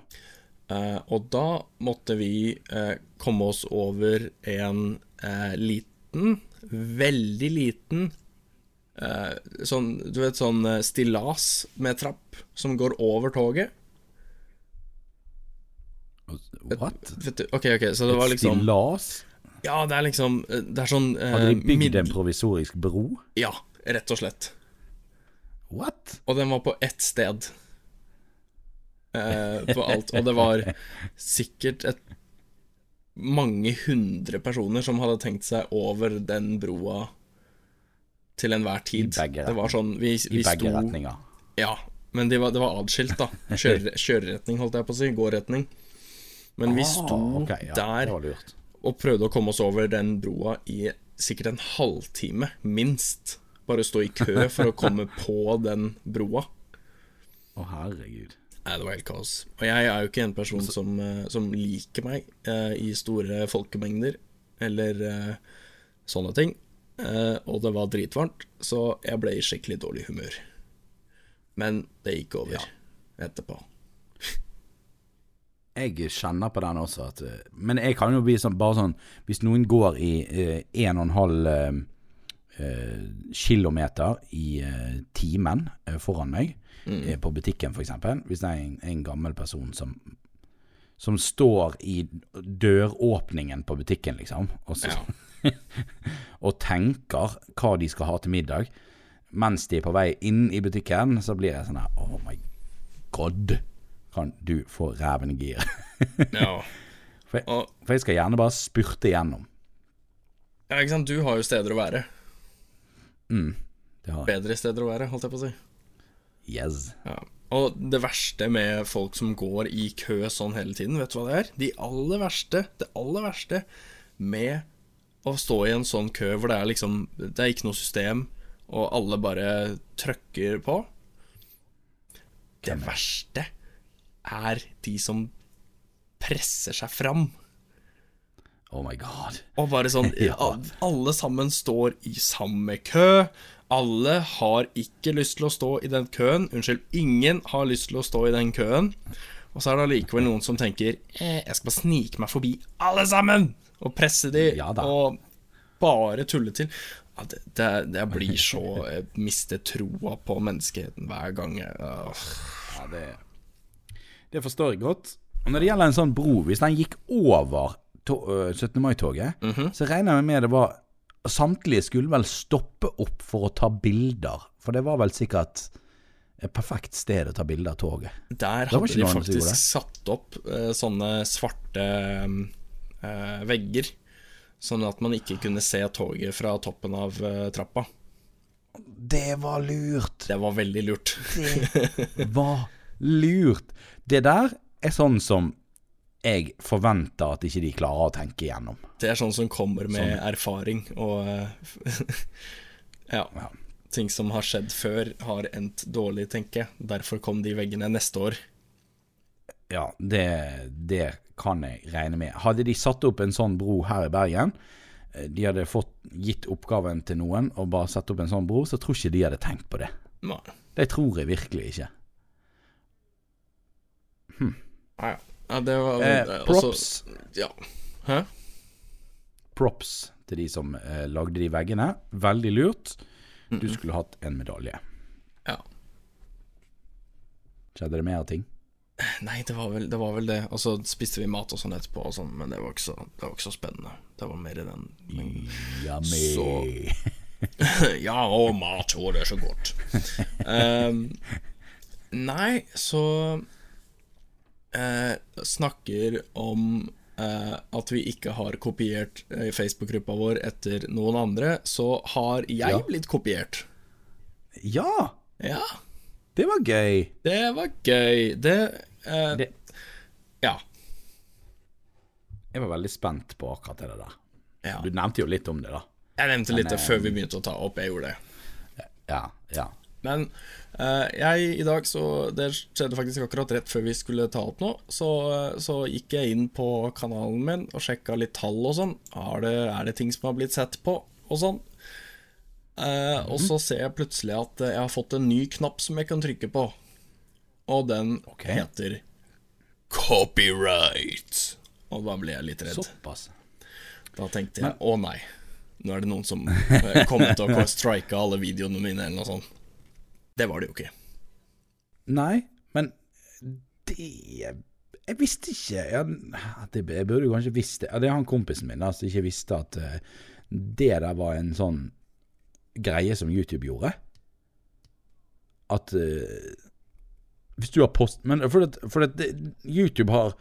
Eh, og da måtte vi eh, komme oss over en eh, liten, veldig liten eh, Sånn, du vet, sånn eh, stillas med trapp som går over toget. What? Ok, ok, så det var liksom Stillas? Ja, det er liksom eh, Det er sånn eh, Hadde de bygd en provisorisk bro? Ja, rett og slett. What? Og den var på ett sted. Eh, på alt. Og det var sikkert et mange hundre personer som hadde tenkt seg over den broa til enhver tid. Begge det var sånn Vi, I begge sto retninger. Ja, men det var, det var adskilt, da. Kjøre, kjøreretning, holdt jeg på å si. Gåretning. Men vi Ah, okay, ja, der og prøvde å komme oss over den broa i sikkert en halvtime, minst. Bare stå i kø for å komme på den broa. Å, herregud. Nei, det var helt kaos. Og jeg er jo ikke en person som, eh, som liker meg eh, i store folkemengder, eller eh, sånne ting. eh, og det var dritvarmt, så jeg ble i skikkelig dårlig humør. Men det gikk over etterpå. Jeg kjenner på den også, at eh, Men jeg kan jo bli sånn bare sånn Hvis noen går i eh, en og en halv eh, eh, kilometer i eh, timen eh, foran meg, eh, på butikken f.eks. Hvis det er en, en gammel person som som står i døråpningen på butikken, liksom, og, så, og tenker hva de skal ha til middag, mens de er på vei inn i butikken, så blir jeg sånn her Oh my god, kan du få ræven i gir? Ja. For, jeg- for jeg skal gjerne bare spurte igjennom. ja, ikke sant, du har jo steder å være. Det har jeg. Bedre steder å være, holdt jeg på å si. Yes. Ja. Og det verste med folk som går i kø sånn hele tiden, vet du hva det er? De aller verste, det aller verste med å stå i en sånn kø hvor det er liksom Det er ikke noe system, og alle bare trøkker på. Det verste er de som presser seg fram. Oh my god. Og bare sånn Ja. Alle sammen står i samme kø. Alle har ikke lyst til å stå i den køen. Unnskyld, ingen har lyst til å stå i den køen. Og så er det allikevel noen som tenker eh, Jeg skal bare snike meg forbi alle sammen! Og presse de, Ja og bare tulle til. Ja, det, det, jeg blir så Jeg mister troa på menneskeheten hver gang. Uh. Ja, det, det forstår jeg godt. Og når det gjelder en sånn bro, hvis den gikk over øh, 17. mai-toget, så regner jeg med det var Samtlige skulle vel stoppe opp for å ta bilder, for det var vel sikkert et perfekt sted å ta bilde av toget. Der hadde de faktisk satt opp uh, sånne svarte uh, vegger. Sånn at man ikke kunne se toget fra toppen av uh, trappa. Det var lurt! Det var veldig lurt. Det var lurt! Det der er sånn som jeg forventer at ikke de klarer å tenke igjennom. Det er sånn som kommer med Sånn. erfaring og ja, ja, ting som har skjedd før, har endt dårlig, tenker jeg. Derfor kom de veggene neste år. Ja, det, det kan jeg regne med. Hadde de satt opp en sånn bro her i Bergen, eh, de hadde fått gitt oppgaven til noen og bare satt opp en sånn bro, så tror ikke de hadde tenkt på det. Nei. Det tror jeg virkelig ikke. Ja, det var Eh, Props. også- props, Ja. Hæ? props til de som eh, lagde de veggene. Veldig lurt. Du skulle hatt en medalje. Ja. Skjedde det mer ting? Nei, det var vel det. Var vel det. Og så spiste vi mat og sånn etterpå, og sånn, men det var, ikke så, det var ikke så spennende. Det var mer i den men, Ja, Så- Ja, og mat, og det er så godt. Um, nei, så eh, Snakker om eh, at vi ikke har kopiert eh, Facebook-gruppa vår etter noen andre, så har jeg Ja. blitt kopiert. Ja! Ja, Det var gøy. det var gøy. Det, eh, Det, Ja. jeg var veldig spent på akkurat det der. ja. Du nevnte jo litt om det, da. Jeg nevnte litt det eh, før vi begynte å ta opp. Jeg gjorde det. Ja, ja. Men eh, jeg i dag så Det skjedde faktisk akkurat rett før vi skulle ta opp nå. Så, så gikk jeg inn på kanalen min og sjekka litt tall og sånn. Er det, er det ting som har blitt sett på og sånn? Eh, Og så ser jeg plutselig at jeg har fått en ny knapp som jeg kan trykke på. Og den okay. heter copyright. Og da ble jeg litt redd. Såpass. Da tenkte jeg å nei, nå er det noen som eh, kommer til å strike alle videoene mine, eller noe sånt. Det var det jo ikke. Nei, men det Jeg visste ikke jeg, jeg burde kanskje visst det. Det er han kompisen min som altså, ikke visste at eh, det der var en sånn greie som YouTube gjorde. At eh, Hvis du har post... Men for at, for det, YouTube har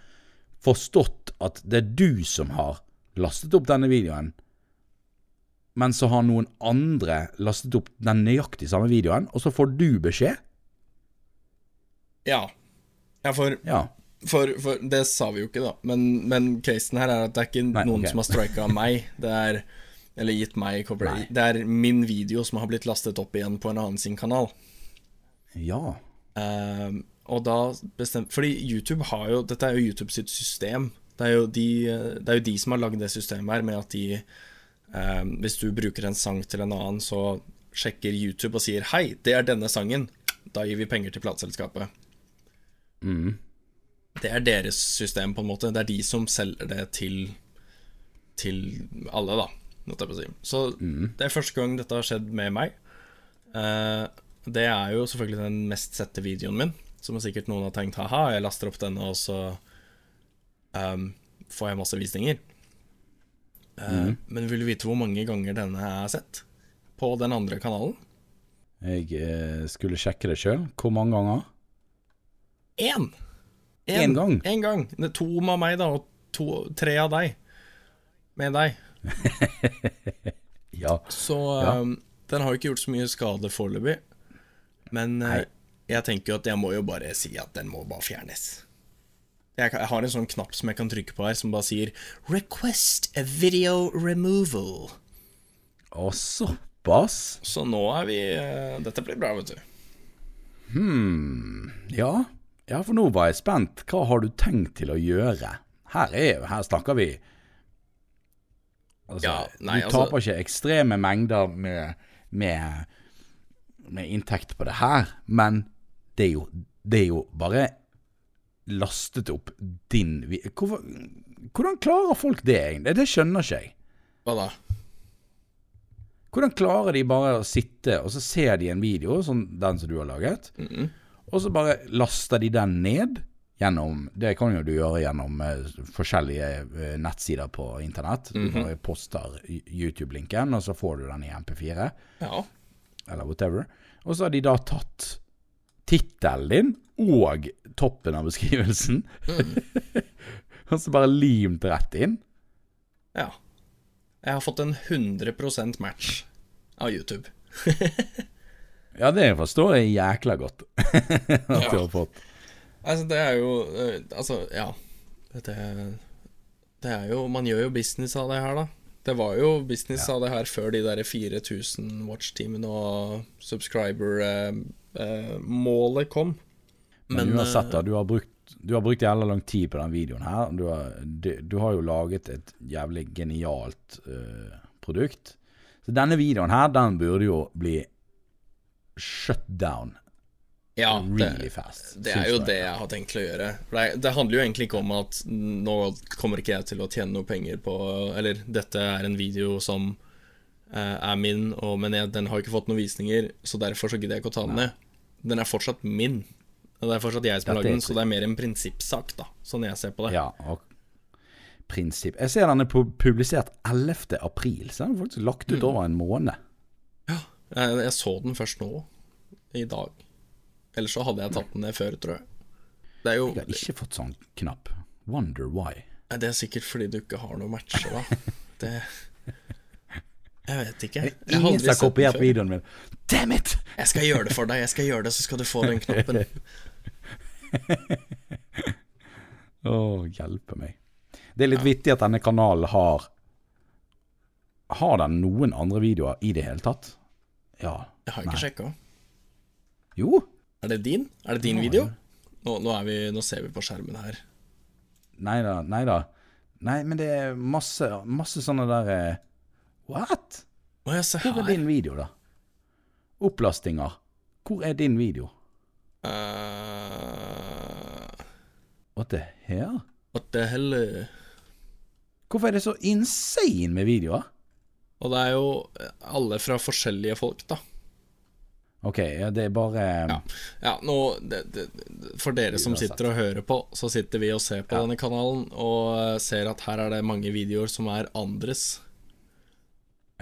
forstått at det er du som har lastet opp denne videoen, men så har noen andre lastet opp den nøyaktig samme videoen, og så får du beskjed. Ja. ja for, Ja. for, for det sa vi jo ikke, da. Men, men casen her er at det er ikke Nei, noen okay. som har strika meg. Det er Eller gitt meg copyright. Det er min video som har blitt lastet opp igjen på en annen sin kanal. Ja. Ehm, og da bestemt Fordi YouTube har jo Dette er jo YouTube sitt system. Det er jo de, det er jo de som har lagd det systemet her, med at de eh, Hvis du bruker en sang til en annen, så sjekker YouTube og sier 'hei, det er denne sangen'. Da gir vi penger til plateselskapet. Det er deres system, på en måte. Det er de som selger det til Til alle, da. si. Så det er første gang dette har skjedd med meg. Eh, det er jo selvfølgelig den mest sette videoen min, som sikkert noen har tenkt ha-ha, jeg laster opp denne, og så um, får jeg masse visninger. Eh, Men vil du vite hvor mange ganger denne er sett? På den andre kanalen? Jeg eh, skulle sjekke det sjøl. Hvor mange ganger? Én! En gang? En gang. Det er to med meg, da, og to, tre av deg. Med deg. Ja. Så Ja. Um, den har jo ikke gjort så mye skade foreløpig. Men uh, jeg tenker jo at jeg må jo bare si at den må bare fjernes. Jeg, har en sånn knapp som jeg kan trykke på her, som bare sier 'Request a video removal'. Å, såpass? Så nå er vi uh, Dette blir bra, vet du. Ja. ja, for nå var jeg spent. Hva har du tenkt til å gjøre? Her er jo, her snakker vi Altså, Ja, nei, du altså- taper ikke ekstreme mengder med, med, med inntekt på det her, men det er jo, det er jo bare lastet opp din Hvorfor, Hvordan klarer folk det egentlig? Det skjønner ikke jeg. Hva da? Hvordan klarer de bare å sitte, og så ser de en video, som den som du har laget, og så bare laster de den ned gjennom Det kan jo du gjøre gjennom uh, forskjellige uh, nettsider på internett. Du poster YouTube-linken, og så får du den i MP4, Ja. eller whatever. Og så har de da tatt tittelen din og toppen av beskrivelsen, og så bare limt rett inn. ja. Jeg har fått en 100% match av YouTube. Ja, det forstår jeg jækla godt at du har fått. Altså, det er jo eh, Altså, ja. Det, det er jo Man gjør jo business av det her, da. Det var jo business av det her før de der 4000 watchtimene og subscriber og subscriber-målet kom. Men, Men, uansett, eh, da. Du har brukt du har brukt jævla lang tid på den videoen her. Du har, du, du har jo laget et jævlig genialt eh, produkt. Så denne videoen her, den burde jo bli shut down Ja, really det, fast. det er jo jeg. det jeg har tenkt til å gjøre. Det, det handler jo egentlig ikke om at nå kommer ikke jeg til å tjene noe penger på Eller dette er en video som uh, er min, og, men jeg, den har ikke fått noen visninger, så derfor så gidder jeg ikke å ta den ned. Den er fortsatt min. Og det er fortsatt jeg som har Dette lagd er den, så det er mer en prinsippsak, da, sånn jeg ser på det. Ja, og prinsipp. Jeg ser den er publisert 11. april, så den er faktisk lagt Mm. ut over en måned. Jeg, jeg så den først nå, i dag. Ellers så hadde jeg tatt den ned før, tror jeg. Det er jo Jeg har ikke fått sånn knapp. Wonder why. Det er sikkert fordi du ikke har noe matcher, da. Det Jeg vet ikke. Jeg har Ingen aldri som har kopiert videoen min. Damn it! Jeg skal gjøre det for deg, jeg skal gjøre det, så skal du få den knappen. Å, hjelpe meg. Det er litt vittig at denne kanalen har Har den noen andre videoer i det hele tatt? Ja. Jeg har ikke sjekka. Jo. Er det din? Er det din video? Nå, nå, vi, nå ser vi på skjermen her. Nei da, nei da. Nei, men det er masse, masse sånne der eh, What? Jeg Hvor er din video, da? Opplastinger. Hvor er din video? Uh... What the hell? what the hell? eh? Hvorfor er det så insane med videoer? Og det er jo alle fra forskjellige folk, da. Ok, ja, det er bare Ja, ja nå det, det, For dere som sitter og hører på, så sitter vi og ser på denne kanalen og eh, ser at her er det mange videoer som er andres.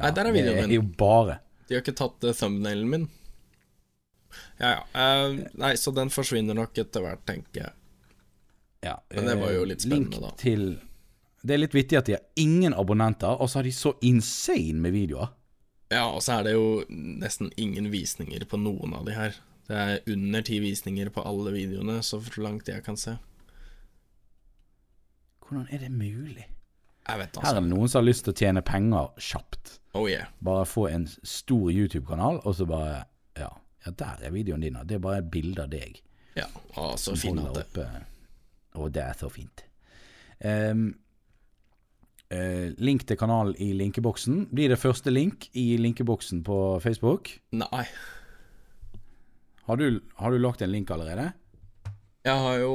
Nei, der er videoen min. Det er jo bare De har ikke tatt uh, thumbnailen min. Ja, ja. Uh, nei, så den forsvinner nok etter hvert, tenker jeg. ja, Men det var jo litt eh, spennende, link da. Til, det er litt vittig at de har ingen abonnenter, og så har de så insane med videoer. Ja, og så er det jo nesten ingen visninger på noen av de her. Det er under ti visninger på alle videoene, så langt jeg kan se. Hvordan er det mulig? Vet Her altså. er det noen som har lyst til å tjene penger kjapt. Oh yeah. Bare få en stor YouTube-kanal, og så bare ja, ja, der er videoen din. Det er bare et bilde av deg. Ja, å, så fin at det oppe. Og det er så fint. Um, uh, link til kanalen i linkeboksen. Blir det første link i linkeboksen på Facebook? Nei. Har du, har du lagt en link allerede? Jeg har jo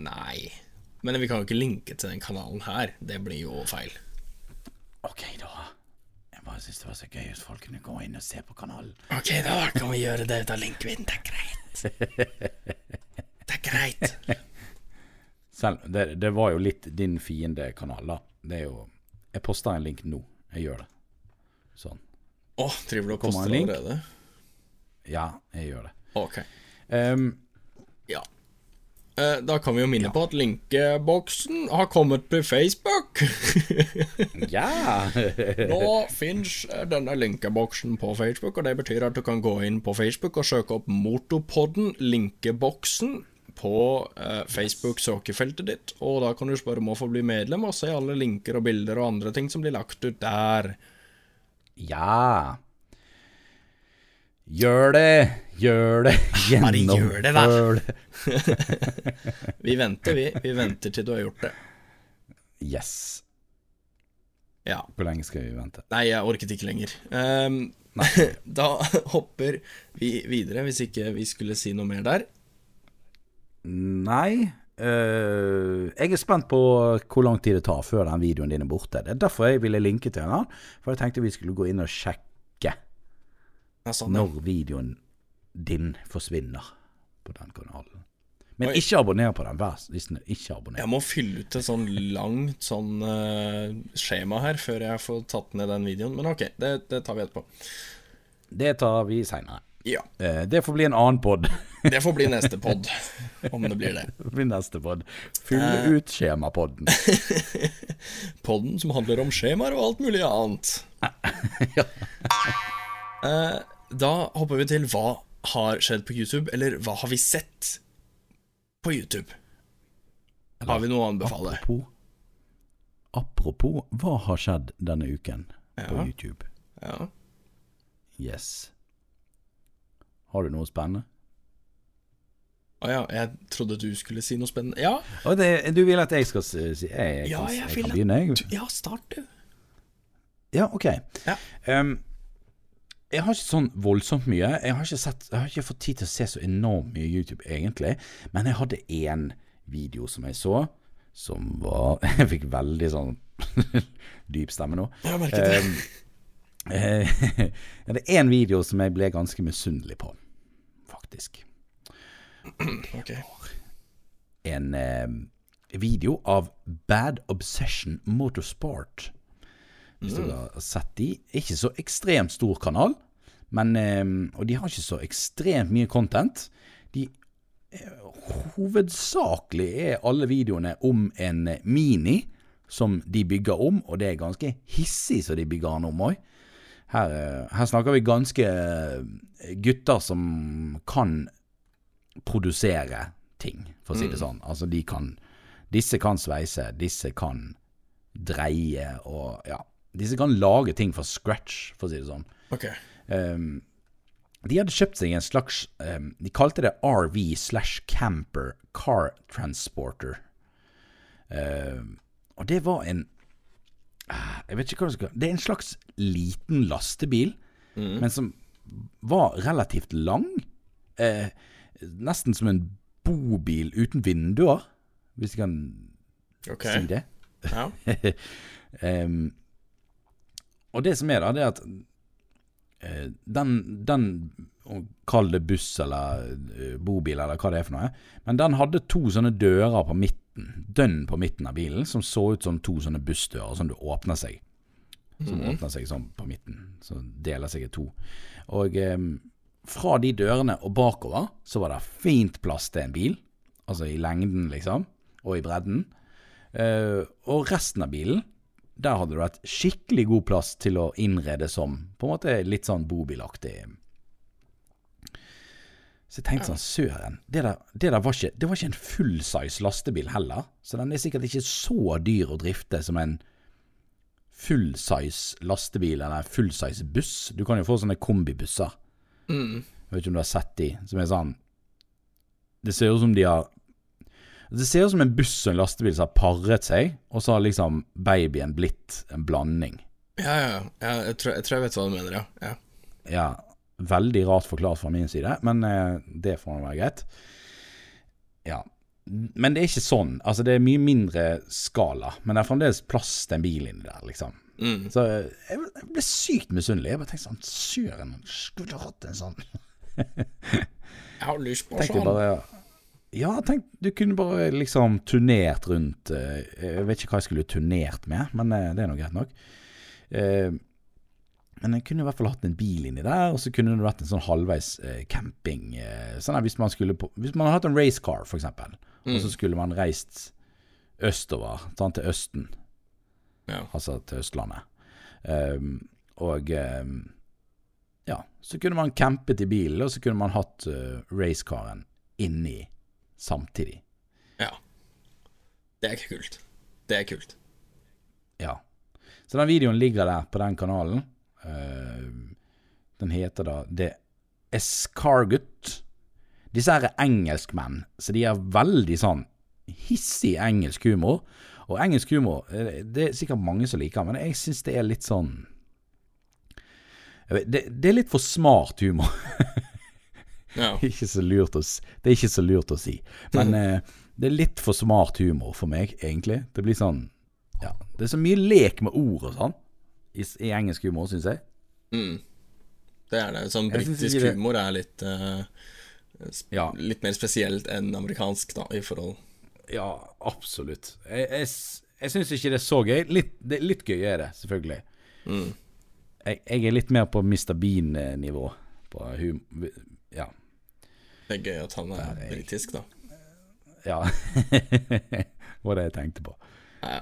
Nei. Men vi kan jo ikke linke til den kanalen her. Det blir jo feil. Ok, da. Jeg bare syns det var så gøy hvis folk kunne gå inn og se på kanalen. Ok, da kan vi gjøre det. Da linker vi den. Det er greit. Det er greit. Selv, det, det var jo litt din fiendekanal, da. Det er jo Jeg posta en link nå. Jeg gjør det. Sånn. Å, driver du og poste poster allerede? Ja, jeg gjør det. Ok. Um, Ja. Eh, Da kan vi jo minne på at linkeboksen har kommet til Facebook. ja! Nå fins denne linkeboksen på Facebook, og det betyr at du kan gå inn på Facebook og søke opp Motopodden, linkeboksen, på eh, Facebook-søkefeltet ditt. Og da kan du spørre om å få bli medlem og se alle linker og bilder og andre ting som blir lagt ut der. ja. Gjør det! Gjør det! Gjennomfør det. Det. Vi venter, vi. Vi venter til du har gjort det. Yes. Ja. Hvor lenge skal vi vente? Nei, jeg orket ikke lenger. Ehm, da hopper vi videre, hvis ikke vi skulle si noe mer der. Nei. Uh, jeg er spent på hvor lang tid det tar før den videoen din er borte. Det er derfor jeg ville linke til den. For jeg tenkte vi skulle gå inn og sjekke sånn, når videoen din forsvinner på den kanalen. Men Oi. ikke abonner på den. Vær snill, ikke abonner. Jeg må fylle ut et sånn langt sånn uh, skjema her før jeg får tatt ned den videoen. Men ok, det, det tar vi etterpå. Det tar vi seinere. Ja. det får bli en annen pod. Det får bli neste pod, om det blir det. det blir neste pod. Fylle uh, ut skjemapodden. Podden som handler om skjemaer og alt mulig annet. Eh, da hopper vi til hva har skjedd på YouTube, eller hva har vi sett på YouTube? Har vi noe å anbefale? Apropos, apropos hva har skjedd denne uken på YouTube? Ja. Yes. Har du noe spennende? Å ja, jeg trodde du skulle si noe spennende. Ja, Og det, du vil at jeg skal si jeg, jeg, Ja, jeg jeg vil at begynne, jeg? ja start du. Ja, ok. Ja. Ehm, jeg har ikke sånn voldsomt mye. Jeg har sett, jeg har ikke fått tid til å se så enormt mye YouTube, egentlig. Men jeg hadde én video som jeg så, som var Jeg fikk veldig sånn dyp stemme nå. Jeg merket det. Eh, det er én video som jeg ble ganske misunnelig på, faktisk. Det var En eh, video av Bad Obsession Motorsport. Hvis du har sett de. Ikke så ekstremt stor kanal, men, eh, og de har ikke så ekstremt mye content. De eh, Hovedsakelig er alle videoene om en Mini som de bygger om, og det er ganske hissig så de bygger den om òg. Her, eh, her snakker vi ganske eh, gutter som kan produsere ting, for å si det sånn. Altså, de kan Disse kan sveise, disse kan dreie og Ja. Disse kan lage ting fra scratch, for å si det sånn. Ok. Um, de hadde kjøpt seg en slags um, De kalte det RV slash camper car transporter. Um, og det var en ah, Jeg vet ikke hva det skal Det er en slags liten lastebil, men som var relativt lang. Uh, nesten som en bobil uten vinduer, hvis jeg kan okay. si det. Ja. Ehm, og det som er da, det er at eh, den, den Kall det buss eller eh, bobil eller hva det er for noe. Men den hadde to sånne dører på midten, dønn på midten av bilen, som så ut som to sånne bussdører som du åpner seg. Som åpner seg sånn på midten, som deler seg i to. Og eh, fra de dørene og bakover så var det fint plass til en bil. Altså i lengden, liksom, og i bredden. Eh, og resten av bilen, der hadde du hatt skikkelig god plass til å innrede som på en måte litt sånn bobilaktig. Så jeg tenkte sånn, søren, det der, det der var ikke, det var ikke en fullsize lastebil heller. Så den er sikkert ikke så dyr å drifte som en fullsize lastebil eller fullsize buss. Du kan jo få sånne kombibusser. Jeg vet ikke om du har sett de, som er sånn Det ser ut som de har Det ser ut som en buss og en lastebil som har parret seg, og så har liksom babyen blitt en blanding. Ja, ja, ja. Jeg tror jeg, tror jeg vet hva du mener, ja. ja. Ja, veldig rart forklart fra min side, men eh, det får være greit. Ja. Men det er ikke sånn. Altså, det er mye mindre skala, men det er fremdeles plass til en bil inni der, liksom. Mm. Så eh, jeg, jeg ble sykt misunnelig. Jeg bare tenkte sånn Søren, skulle hatt en sånn? Jeg har lyst på sånn. bare Ja, tenk, du kunne bare liksom turnert rundt eh, Jeg vet ikke hva jeg skulle turnert med, men eh, det er nå greit nok. Eh, Men jeg kunne i hvert fall hatt en bil inni der, og så kunne det vært en sånn halvveis camping. Sånn hvis man skulle på Hvis man hadde hatt en racecar, for eksempel, og så skulle man reist østover, sånn til Østen, Ja. altså til Østlandet. Ehm, og ehm, ja, så kunne man campet i bilen, og så kunne man hatt uh, racecaren inni samtidig. ja. Det er kult. Det er kult. Ja. Så den videoen ligger der på den kanalen. Ehm, den heter da The Escargut. Disse her er engelskmenn, så de har veldig sånn hissig engelsk humor. Og engelsk humor eh, det er sikkert mange som liker, men jeg syns det er litt sånn det, det er litt for smart humor. Ja. ikke så lurt å, det er ikke så lurt å si. Men eh, det er litt for smart humor for meg, egentlig. Det blir sånn Ja, det er så mye lek med ord og sånn i, i engelsk humor, syns jeg. Mm. Det er det. Sånn britisk det- humor er litt uh, Ja. Litt mer spesielt enn amerikansk, da, i forhold Ja, absolutt. Jeg, jeg, jeg syns ikke det er så gøy. Litt, det, litt gøy er det, selvfølgelig. mm. Jeg, jeg er litt mer på Mr. Bean-nivå. På hum... Ja. Det er gøy at han er Nei. britisk, da. Ja. var det jeg tenkte på. Ja.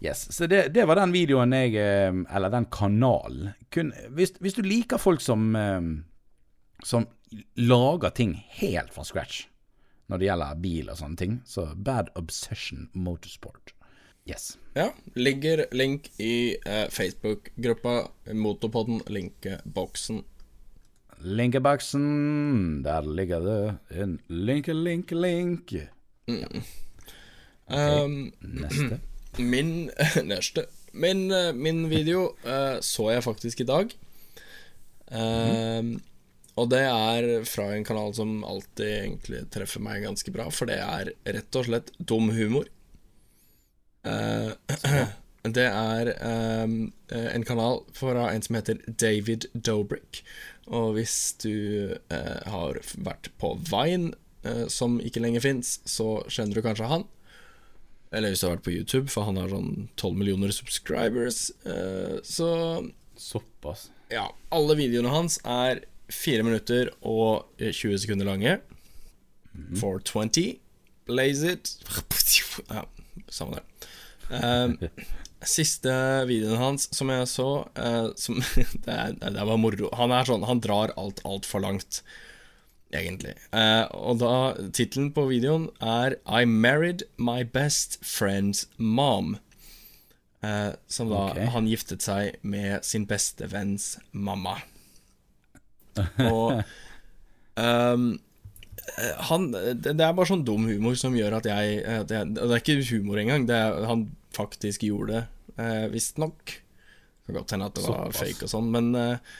Yes, Så det, det var den videoen jeg eh, Eller den kanalen. Kun, hvis, hvis du liker folk som eh, Som lager ting helt fra scratch når det gjelder bil og sånne ting, så Bad Obsession Motorsport. Yes. Ja, ligger link i eh, Facebook-gruppa Motorpodden, linkeboksen. Linkeboksen, der ligger det en linke-link-link. Um, Neste. min neste Min, eh, min video uh, så jeg faktisk i dag. Um, Og det er fra en kanal som alltid egentlig treffer meg ganske bra, for det er rett og slett dum humor. Uh, det er um, en kanal fra en som heter David Dobrik. Og hvis du eh, har vært på Vine, eh, som ikke lenger fins, så kjenner du kanskje han. Eller hvis du har vært på YouTube, for han har sånn 12 millioner subscribers. Eh, så Såpass. ja, alle videoene hans er 4 minutter og 20 sekunder lange. 420. Blaze it. Ja, samme det. Um, siste videoen hans som jeg så uh, som, det, er, det var moro. Han er sånn Han drar alt altfor langt, egentlig. Uh, og da Tittelen på videoen er I married my best friend's mom. Uh, som da okay. Han giftet seg med sin beste venns mamma. Og eh, han, det, det er bare sånn dum humor som gjør at jeg, at jeg Det er ikke humor engang, det er, han faktisk gjorde det, eh, visstnok. Kan godt hende at det var Såpass. fake og sånn, men eh,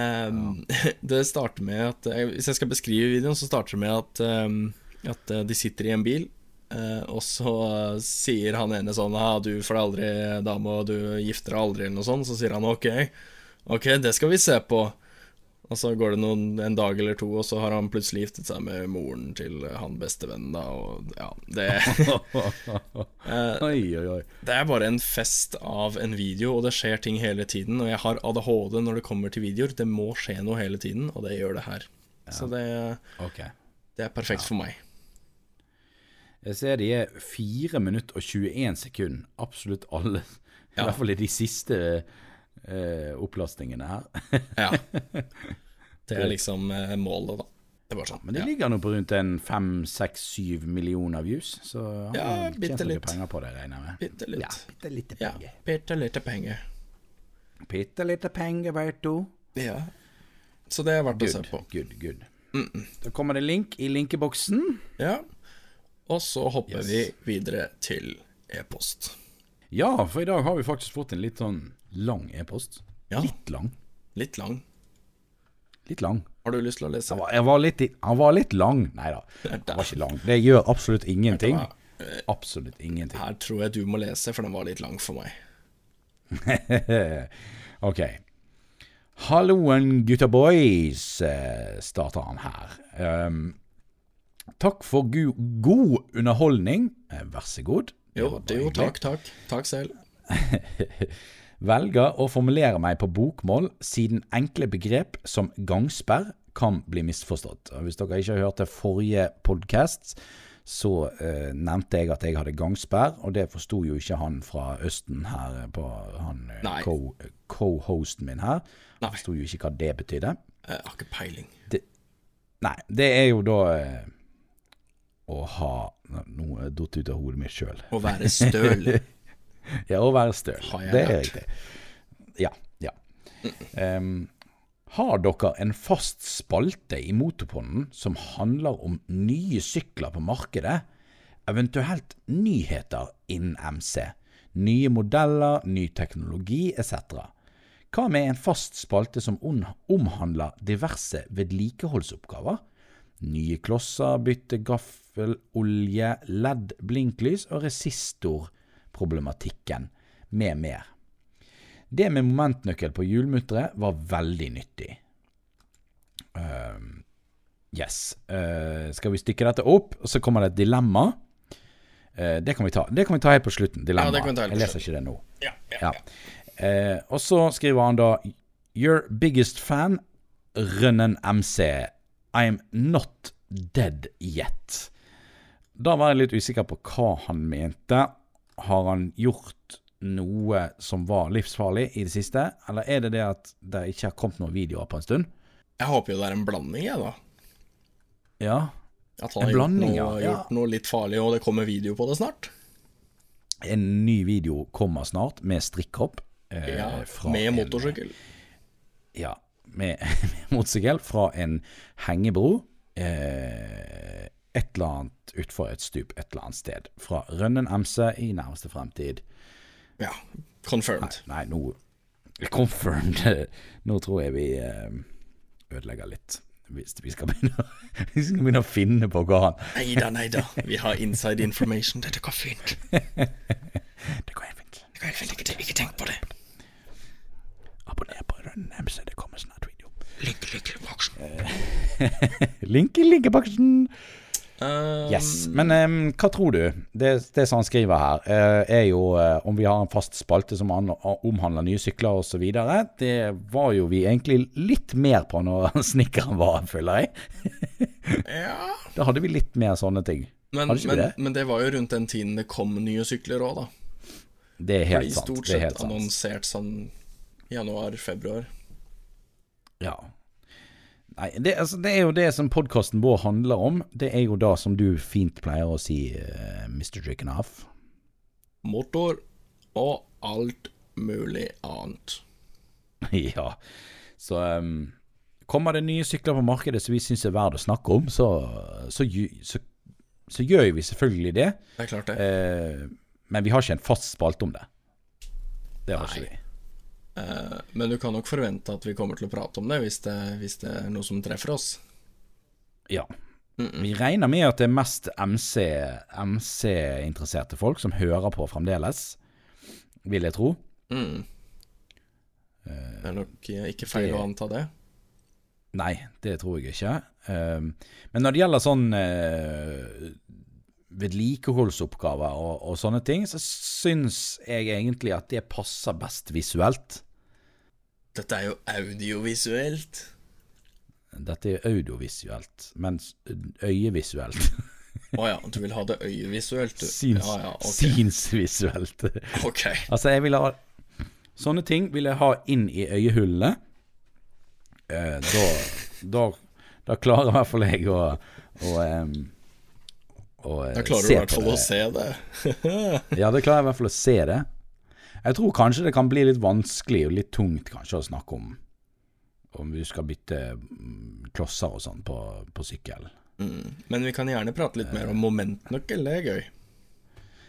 ehm, det starter med at eh, Hvis jeg skal beskrive videoen, så starter det med at, ehm, at eh, de sitter i en bil. eh, og så eh, sier han ene sånn ah, 'Du får deg aldri dame, og du gifter deg aldri', eller noe sånt. Så sier han ok, ok, det skal vi se på. Og så går det noen, en dag eller to, og så har han plutselig giftet seg med moren til han bestevennen, da, og ja Det, eh, Oi, oi, oi. det er bare en fest av en video, og det skjer ting hele tiden. Og jeg har ADHD når det kommer til videoer. Det må skje noe hele tiden, og det gjør det her. Så det, okay. det er perfekt for meg. Jeg ser de er 4 minutter og 21 sekunder, absolutt alle. I Ja. hvert fall i de siste eh, opplastningene her. Ja. Det er liksom eh, målet, da. Det er bare sånn. Men det ja. ligger nå på rundt en 5-6-7 millioner views, så han Ja, tjent noen litt. penger på det, regner jeg med. Bitte litt. Ja, bitte lite Ja, penger. bitte lite penger. Bitte lite penger, vet du. Ja. Så det er verdt å se på. good, good. Da kommer det link i linkeboksen. Ja. Og så hopper Yes. vi videre til e-post. Ja, for i dag har vi faktisk fått en litt sånn lang e-post. Ja. Litt lang. Litt lang. Litt lang. Har du lyst til å lese? Han var, jeg var litt, han var litt lang. Nei da, han var ikke lang. Det gjør absolutt ingenting. Absolutt ingenting. Her tror jeg du må lese, for den var litt lang for meg. ok. Halloen, gutta boys, eh, starter han her. Um, takk for go god underholdning. Eh, vær så god. Jo, det, jo takk, takk. Takk selv. Velger å formulere meg på bokmål siden enkle begrep som gangsperr kan bli misforstått. Hvis dere ikke har hørt det forrige podkast, så eh, nevnte jeg at jeg hadde gangsperr, og det forsto jo ikke han fra Østen her på han co-hosten co- min her. Nei. Forsto jo ikke hva det betydde. Jeg har ikke peiling. Nei, det er jo da eh, å ha Nå er datt ut av hodet mitt sjøl. Å være støl. Ja, å være støl. Har jeg Det er riktig. Ja. ja. Um, har dere en fast spalte i Motorpodden som handler om nye sykler på markedet? Eventuelt nyheter innen MC? Nye modeller, ny teknologi etc. Hva med en fast spalte som omhandler diverse vedlikeholdsoppgaver? Nye klosser, bytte gaffel, olje, LED, blinklys og resistorproblematikken, med mer. Det med momentnøkkel på hjulmutteret var veldig nyttig. Uh, yes. Uh, skal vi stykke dette opp, og så kommer det et dilemma. Uh, det, kan vi ta. det kan vi ta helt på slutten. Dilemma. Ja, det kan vi ta helt på Jeg leser ikke det nå. Ja, ja, Ja. Eh, og så skriver han da Your biggest fan, Rønnen MC. I'm not dead yet. Da var jeg litt usikker på hva han mente. Har han gjort noe som var livsfarlig i det siste, eller er det det at det ikke har kommet noen videoer på en stund? Jeg håper jo det er en blanding, jeg, da. Ja. At han En har gjort blanding, noe, ja. Gjort noe litt farlig, og det kommer video på det snart. En ny video kommer snart med strikkhopp. Eh, Ja, med en- motorsykkel. Ja, med, med motorsykkel fra en hengebro. Eh, et eller annet utfor et stup et eller annet sted. Fra Rønnen MC i nærmeste fremtid. Ja, confirmed. Nei, nå Confirmed. Nå tror jeg vi eh, ødelegger litt. Hvis vi skal begynne, vi skal begynne å finne på hva han Nei da, nei da. Vi har inside information. Dette går fint. Det går helt fint. Det går helt fint. Ikke, ikke tenk på det. Abonner på Rønnen MC, det kommer snart video. Link, link i boksen. Link i linkeboksen. Um, Yes, Men um, hva tror du? Det, det som han skriver her, uh, er jo uh, om vi har en fast spalte som an- omhandler nye sykler osv. Det var jo vi egentlig litt mer på når snekkeren var, føler jeg. Ja. Da hadde vi litt mer sånne ting. Men, Hadde ikke men, det? men det var jo rundt den tiden det kom nye sykler òg, da. Det er helt sant. stort Det er sett helt sant. annonsert sånn januar-februar. Ja. Nei, det, altså, det er jo det som podkasten vår handler om. Det er jo da som du fint pleier å si, uh, Mr. Half Motor og alt mulig annet. ja. Så um, kommer det nye sykler på markedet som vi syns er verdt å snakke om, så, så, så, så gjør vi selvfølgelig det. Det er klart det. Uh, men vi har ikke en fast spalte om det. Det har Nei. ikke vi. Eh, men du kan nok forvente at vi kommer til å prate om det hvis det, hvis det er noe som treffer oss. Ja. Vi regner med at det er mest MC MC-interesserte folk som hører på fremdeles, vil jeg tro. Mm. Det er nok eh, ikke feil det- å anta det. Nei, det tror jeg ikke. Men når det gjelder sånn vedlikeholdsoppgaver og, og sånne ting, så syns jeg egentlig at det passer best visuelt. Dette er jo audiovisuelt. Dette er audiovisuelt, mens øyevisuelt Å ja, du vil ha det øyevisuelt. Syns, Ja, ja, okay. Synsvisuelt. Ok. Altså, jeg vil ha Sånne ting vil jeg ha inn i øyehullene. Eh, da, da, da klarer i hvert fall jeg å, å, å, å Da klarer du i hvert fall å se det. Ja, da klarer jeg i hvert fall å se det. Jeg tror kanskje det kan bli litt vanskelig og litt tungt kanskje å snakke om om du skal bytte mm, klosser og sånn på, på sykkel. Mm. Men vi kan gjerne prate litt mer om momentnøkkel, det er gøy.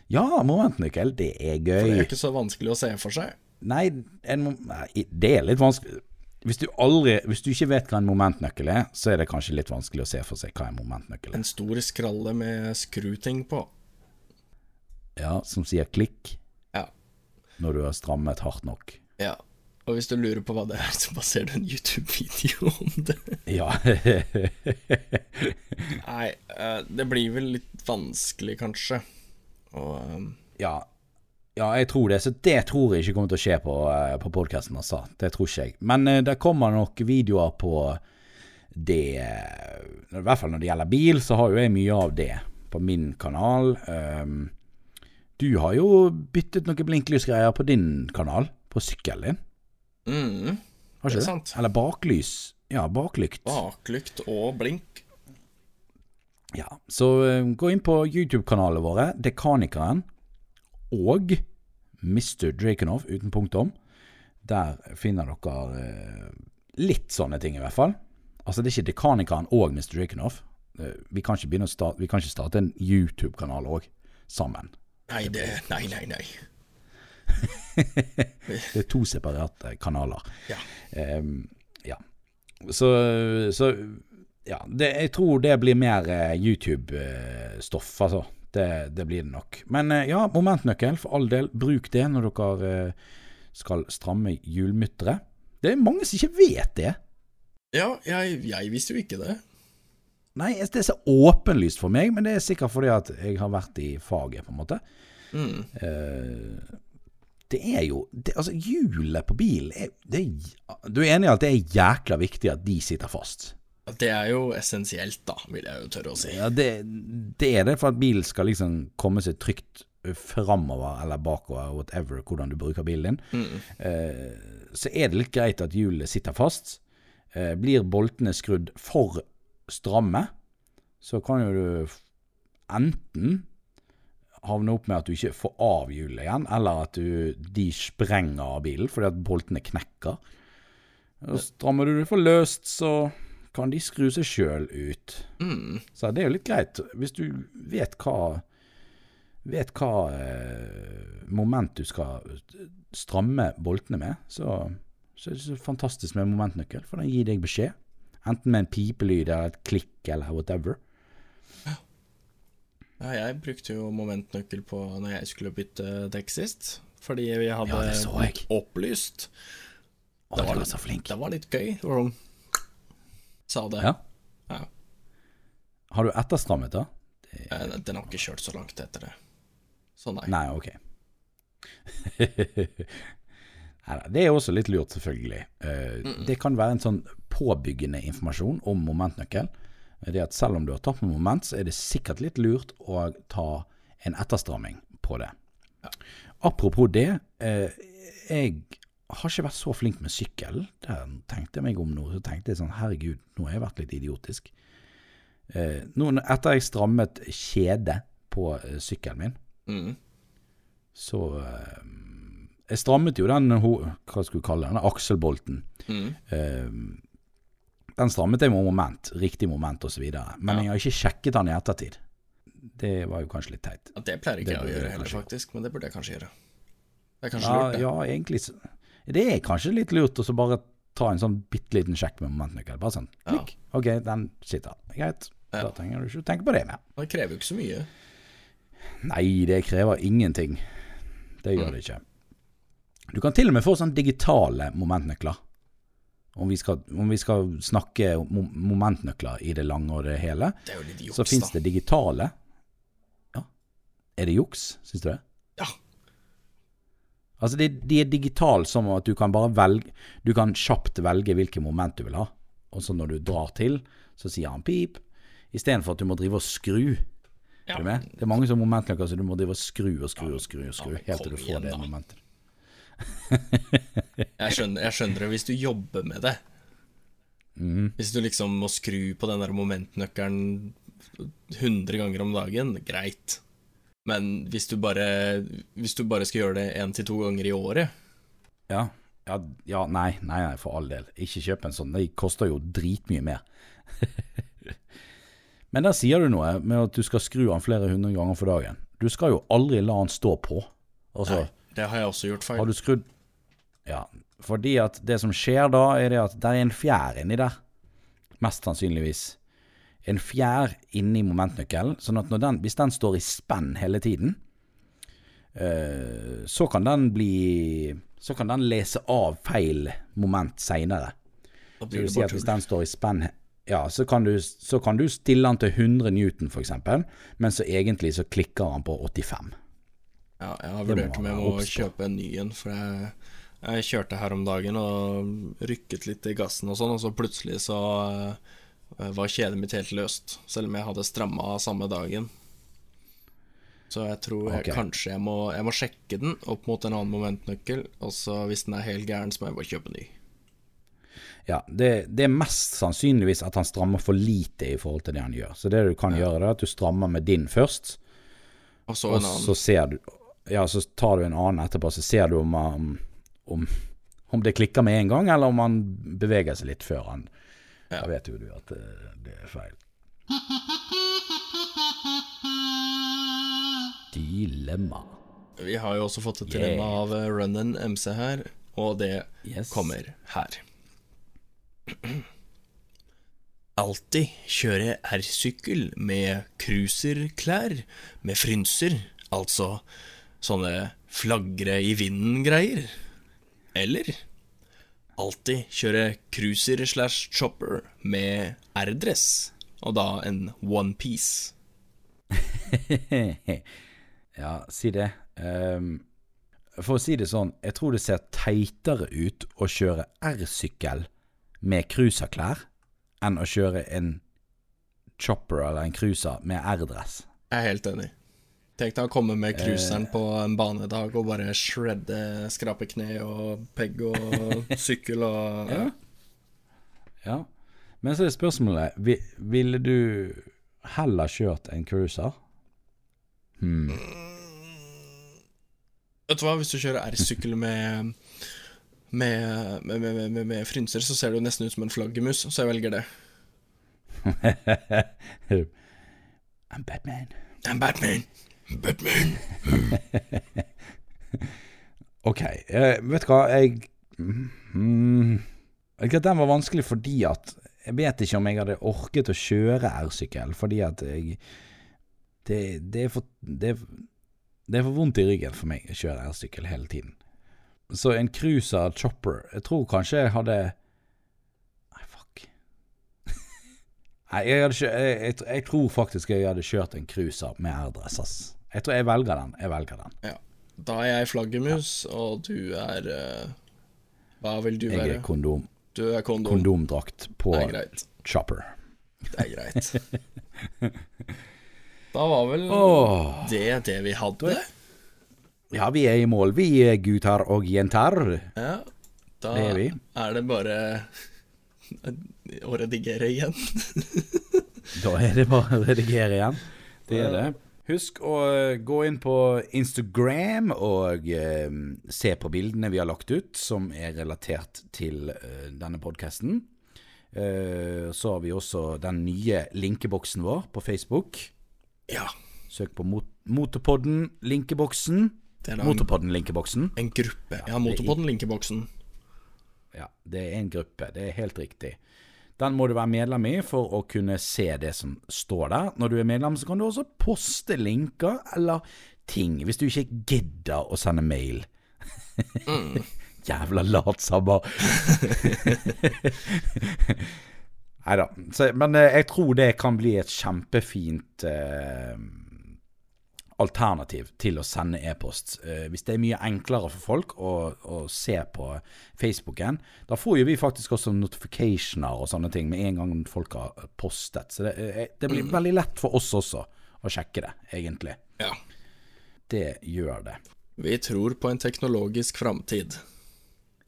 Ja, momentnøkkel, det er gøy. For det er ikke så vanskelig å se for seg. Nei, en, nei, det er litt vanskelig. Hvis du, aldri, hvis du ikke vet hva en momentnøkkel er, så er det kanskje litt vanskelig å se for seg hva en momentnøkkel er. En stor skralle med skruting på. Ja, Som sier klikk. Når du har strammet hardt nok. ja. Og hvis du lurer på hva det er, så bare ser du en YouTube-video om det. Ja. Nei, eh, det blir vel litt vanskelig, kanskje. Og um... ja. Ja, jeg tror det. Så det tror jeg ikke kommer til å skje på, eh, på podkasten, altså. Det tror ikke jeg. Men uh, det kommer nok videoer på det I hvert fall når det gjelder bil, så har jo jeg mye av det på min kanal. Um, du har jo byttet noen blinklysgreier på din kanal, på sykkelen din. mm, Har Det er ikke det? sant. Eller baklys. Ja, baklykt. baklykt og blink. Ja, så eh, gå inn på YouTube-kanalene våre, Dekanikeren og Mr. Drakenov uten punktum. Der finner dere eh, litt sånne ting, i hvert fall. Altså, det er ikke Dekanikeren og Mr. Drakenov. Eh, vi, kan ikke starte, vi kan ikke starte en YouTube-kanal òg, sammen. Nei, det Nei, nei, nei. Det er to separate kanaler. Ja. Um, ja. Så, så ja, det, jeg tror det blir mer eh, YouTube-stoff, altså. Det, det blir det nok. Men eh, ja, momentnøkkel, for all del. Bruk det når dere eh, skal stramme hjulmutteret. Det er mange som ikke vet det. Ja, jeg, jeg visste jo ikke det. Nei, det er så åpenlyst for meg, men det er sikkert fordi at jeg har vært i faget, på en måte. Mm. Uh, det er jo det, Altså, hjulet på bilen er, det Du er enig i at det er jækla viktig at de sitter fast? Det er jo essensielt, da, vil jeg jo tørre å si. Ja, det, det er det for at bilen skal liksom komme seg trygt framover eller bakover, whatever, hvordan du bruker bilen din. Eh, så er det litt greit at hjulet sitter fast. Uh, blir boltene skrudd for stramme, så kan jo du enten havne opp med at du ikke får av hjulet igjen, eller at du, de sprenger av bilen fordi at boltene knekker. Og strammer du det for løst, så kan de skru seg sjøl ut. Mm. Så det er jo litt greit. Hvis du vet hva Vet hva eh, moment du skal stramme boltene med, så, så er det så fantastisk med momentnøkkel. For den gir deg beskjed. Enten med en pipelyd eller et klikk eller whatever. Ja, jeg brukte jo momentnøkkel på når jeg skulle bytte dekk sist. Fordi vi hadde Ja, det jeg. opplyst. Å, Det var, så flink. det var litt gøy. Sånn Sa det. Ja. Ja. Har du etterstrammet, da? Den har ikke kjørt så langt etter det. Så nei. Nei, ok. Det er også litt lurt, selvfølgelig. Eh, Det kan være en sånn påbyggende informasjon om momentnøkkel. Det at selv om du har tatt med moment, så er det sikkert litt lurt å ta en etterstramming på det. Apropos det, eh, jeg har ikke vært så flink med sykkel. Der tenkte jeg meg om nå, så tenkte jeg sånn, herregud, nå har jeg vært litt idiotisk. Eh, nå, etter jeg strammet kjede på sykkelen min, Mm. så Jeg strammet jo den, hva skulle kalle den, akselbolten. Mm. Uh, den strammet jeg med moment, riktig moment osv. Men Ja. jeg har ikke sjekket den i ettertid. Det var jo kanskje litt teit. Ja, det pleier ikke Det jeg å gjøre heller, faktisk. Men det burde jeg kanskje gjøre. Det er kanskje Ja, lurt, det. ja, egentlig Det er kanskje litt lurt å bare ta en sånn bitte liten sjekk med momentnøkkel. Bare sånn klikk. Ok, den sitter. Greit. Da trenger du ikke tenke på det mer. Det krever jo ikke så mye. Nei, det krever ingenting. Det gjør Mm. det ikke. Du kan til og med få sånne digitale momentnøkler. Om vi skal, om vi skal snakke om momentnøkler i det lange og det hele, Det er jo litt juks, så fins det digitale. Ja. Er det juks, syns du det? Ja. Altså, de, de er digitale som at du kan bare velge Du kan kjapt velge hvilket moment du vil ha. Og så når du drar til, så sier han pip. Istedenfor at du må drive og skru. Ja. Er du med? Det er mange som momentnøkler, så du må drive og skru og skru og skru, og skru men helt til du får igjen, det momentet. Jeg skjønner, jeg skjønner det hvis du jobber med det. Mm. Hvis du liksom må skru på den der momentnøkkelen 100 ganger om dagen, greit. Men hvis du bare, hvis du bare skal gjøre det én til to ganger i året Ja, ja, ja nei, nei, nei, for all del. Ikke kjøp en sånn. De koster jo dritmye mer. Men der sier du noe med at du skal skru den flere hundre ganger for dagen. Du skal jo aldri la den stå på. Altså, Nei, det har jeg også gjort feil. har du skrudd Ja, fordi at det som skjer da, er det at det er en fjær inni der. Mest sannsynligvis. En fjær inni momentnøkkelen, sånn at den, hvis den står i spenn hele tiden, eh, så kan den bli Så kan den lese av feil moment seinere. Så Det sier vil si at hvis den står i spenn Ja, så kan du, så kan du stille den til 100 newton, eksempel, men så egentlig så klikker han på 85. Ja, jeg har vurdert om jeg må kjøpe en ny en, for jeg, jeg kjørte her om dagen og rykket litt i gassen og sånn, og så plutselig så eh, var kjedet mitt helt løst, selv om jeg hadde stramma samme dagen. Så jeg tror jeg, okay. kanskje jeg må, jeg må sjekke den opp mot en annen momentnøkkel, og så hvis den er helt gæren, så må jeg bare kjøpe ny. Ja, det, det er mest sannsynligvis at han strammer for lite i forhold til det han gjør. Så det du kan gjøre, er at du strammer med din først, Og så og så ser du Ja, så tar du en annen etterpå, så ser du om, um, om, om det klikker med en gang, eller om han beveger seg litt før han. Da vet jo du at eh, det er feil. Dilemma. Vi har jo også fått et Yeah. dilemma av eh, MC her, og det Yes. kommer her. Alltid kjøre R-sykkel med cruiserklær med frynser, altså sånne flagre i vinden-greier. Eller alltid kjøre cruiser slash chopper med R-dress, og da en onepiece. ja, si det. Um, for å si det sånn, jeg tror det ser teitere ut å kjøre R-sykkel med cruiserklær enn å kjøre en chopper eller en cruiser med R-dress. Jeg er helt enig. Tenk deg å komme med Eh. cruiseren på en banedag og bare shredde, skrape kne og pegg og sykkel og Ja. Ja. Men så er spørsmålet vi- Ville du heller kjørt en cruiser? Hmm. Vet du hva, hvis du kjører R-sykkel med med, med, med, med, med frynser, så ser det jo nesten ut som en flaggermus, så jeg velger det. I'm Batman. I'm Batman. Batman. Ok, eh, vet du hva, jeg mm, den var vanskelig fordi at Jeg vet ikke om jeg hadde orket å kjøre R-sykkel, fordi at jeg det, det, er for, det, det er for vondt i ryggen for meg å kjøre R-sykkel hele tiden. Så en cruiser chopper Jeg tror kanskje jeg hadde Nei, fuck. Nei, jeg, hadde jeg, jeg, jeg tror faktisk jeg hadde kjørt en cruiser med R-dress, ass. Jeg tror jeg velger den. Jeg velger den. Ja. Da er jeg flaggermus, og du er uh, Hva vil du Jeg være? er kondom, Du er kondom. kondomdrakt på er chopper. Det er greit. Da var vel Åh. det det vi hadde. Ja, vi er i mål, vi er gutter og jenter. Ja, da Det er vi. er det bare å redigere igjen. Da er det bare å redigere igjen. Det er det. Husk å eh, gå inn på Instagram og eh, se på bildene vi har lagt ut som er relatert til eh, denne podkasten. Eh, så har vi også den nye linkeboksen vår på Facebook. Ja. Søk på mot Motorpodden linkeboksen. Det da en, Motorpodden linkeboksen. en gruppe. Ja, Motorpodden linkeboksen. Ja, det er en gruppe. Det er helt riktig. Den må du være medlem i for å kunne se det som står der. Når du er medlem, så kan du også poste linker eller ting, hvis du ikke gidder å sende mail. Jævla latsabber. Nei da. Men eh, jeg tror det kan bli et kjempefint eh, alternativ til å sende e-post. Eh, hvis det er mye enklere for folk å, å se på Facebooken, da får jo vi faktisk også notificationer og sånne ting med en gang folk har postet. Så det, eh, det blir veldig lett for oss også å sjekke det, egentlig. Ja. Det gjør det. Vi tror på en teknologisk framtid.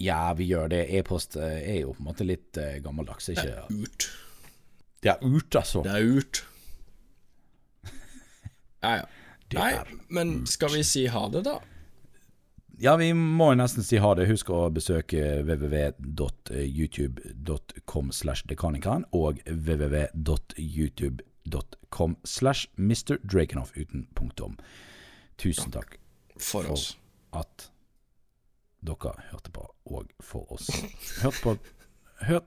Ja, vi gjør det. E-post eh, er jo på en måte litt gammeldags. gammeldags, Det er urt. Det er urt, altså. Det er urt. Ja, ja. Nei, men skal vi si ha det, da? Ja, vi må nesten si ha det. Husk å besøke www.youtube.com slash dekanikeren og www.youtube.com slash Mr. Drakenhoff uten punktum. Tusen takk For for at dere hørte på, og for oss. Hørt på hør,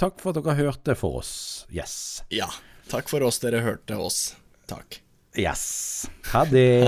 Takk for at dere hørte for oss. Yes. Ja. Takk for oss, dere hørte oss. Takk. Yes. Ha det.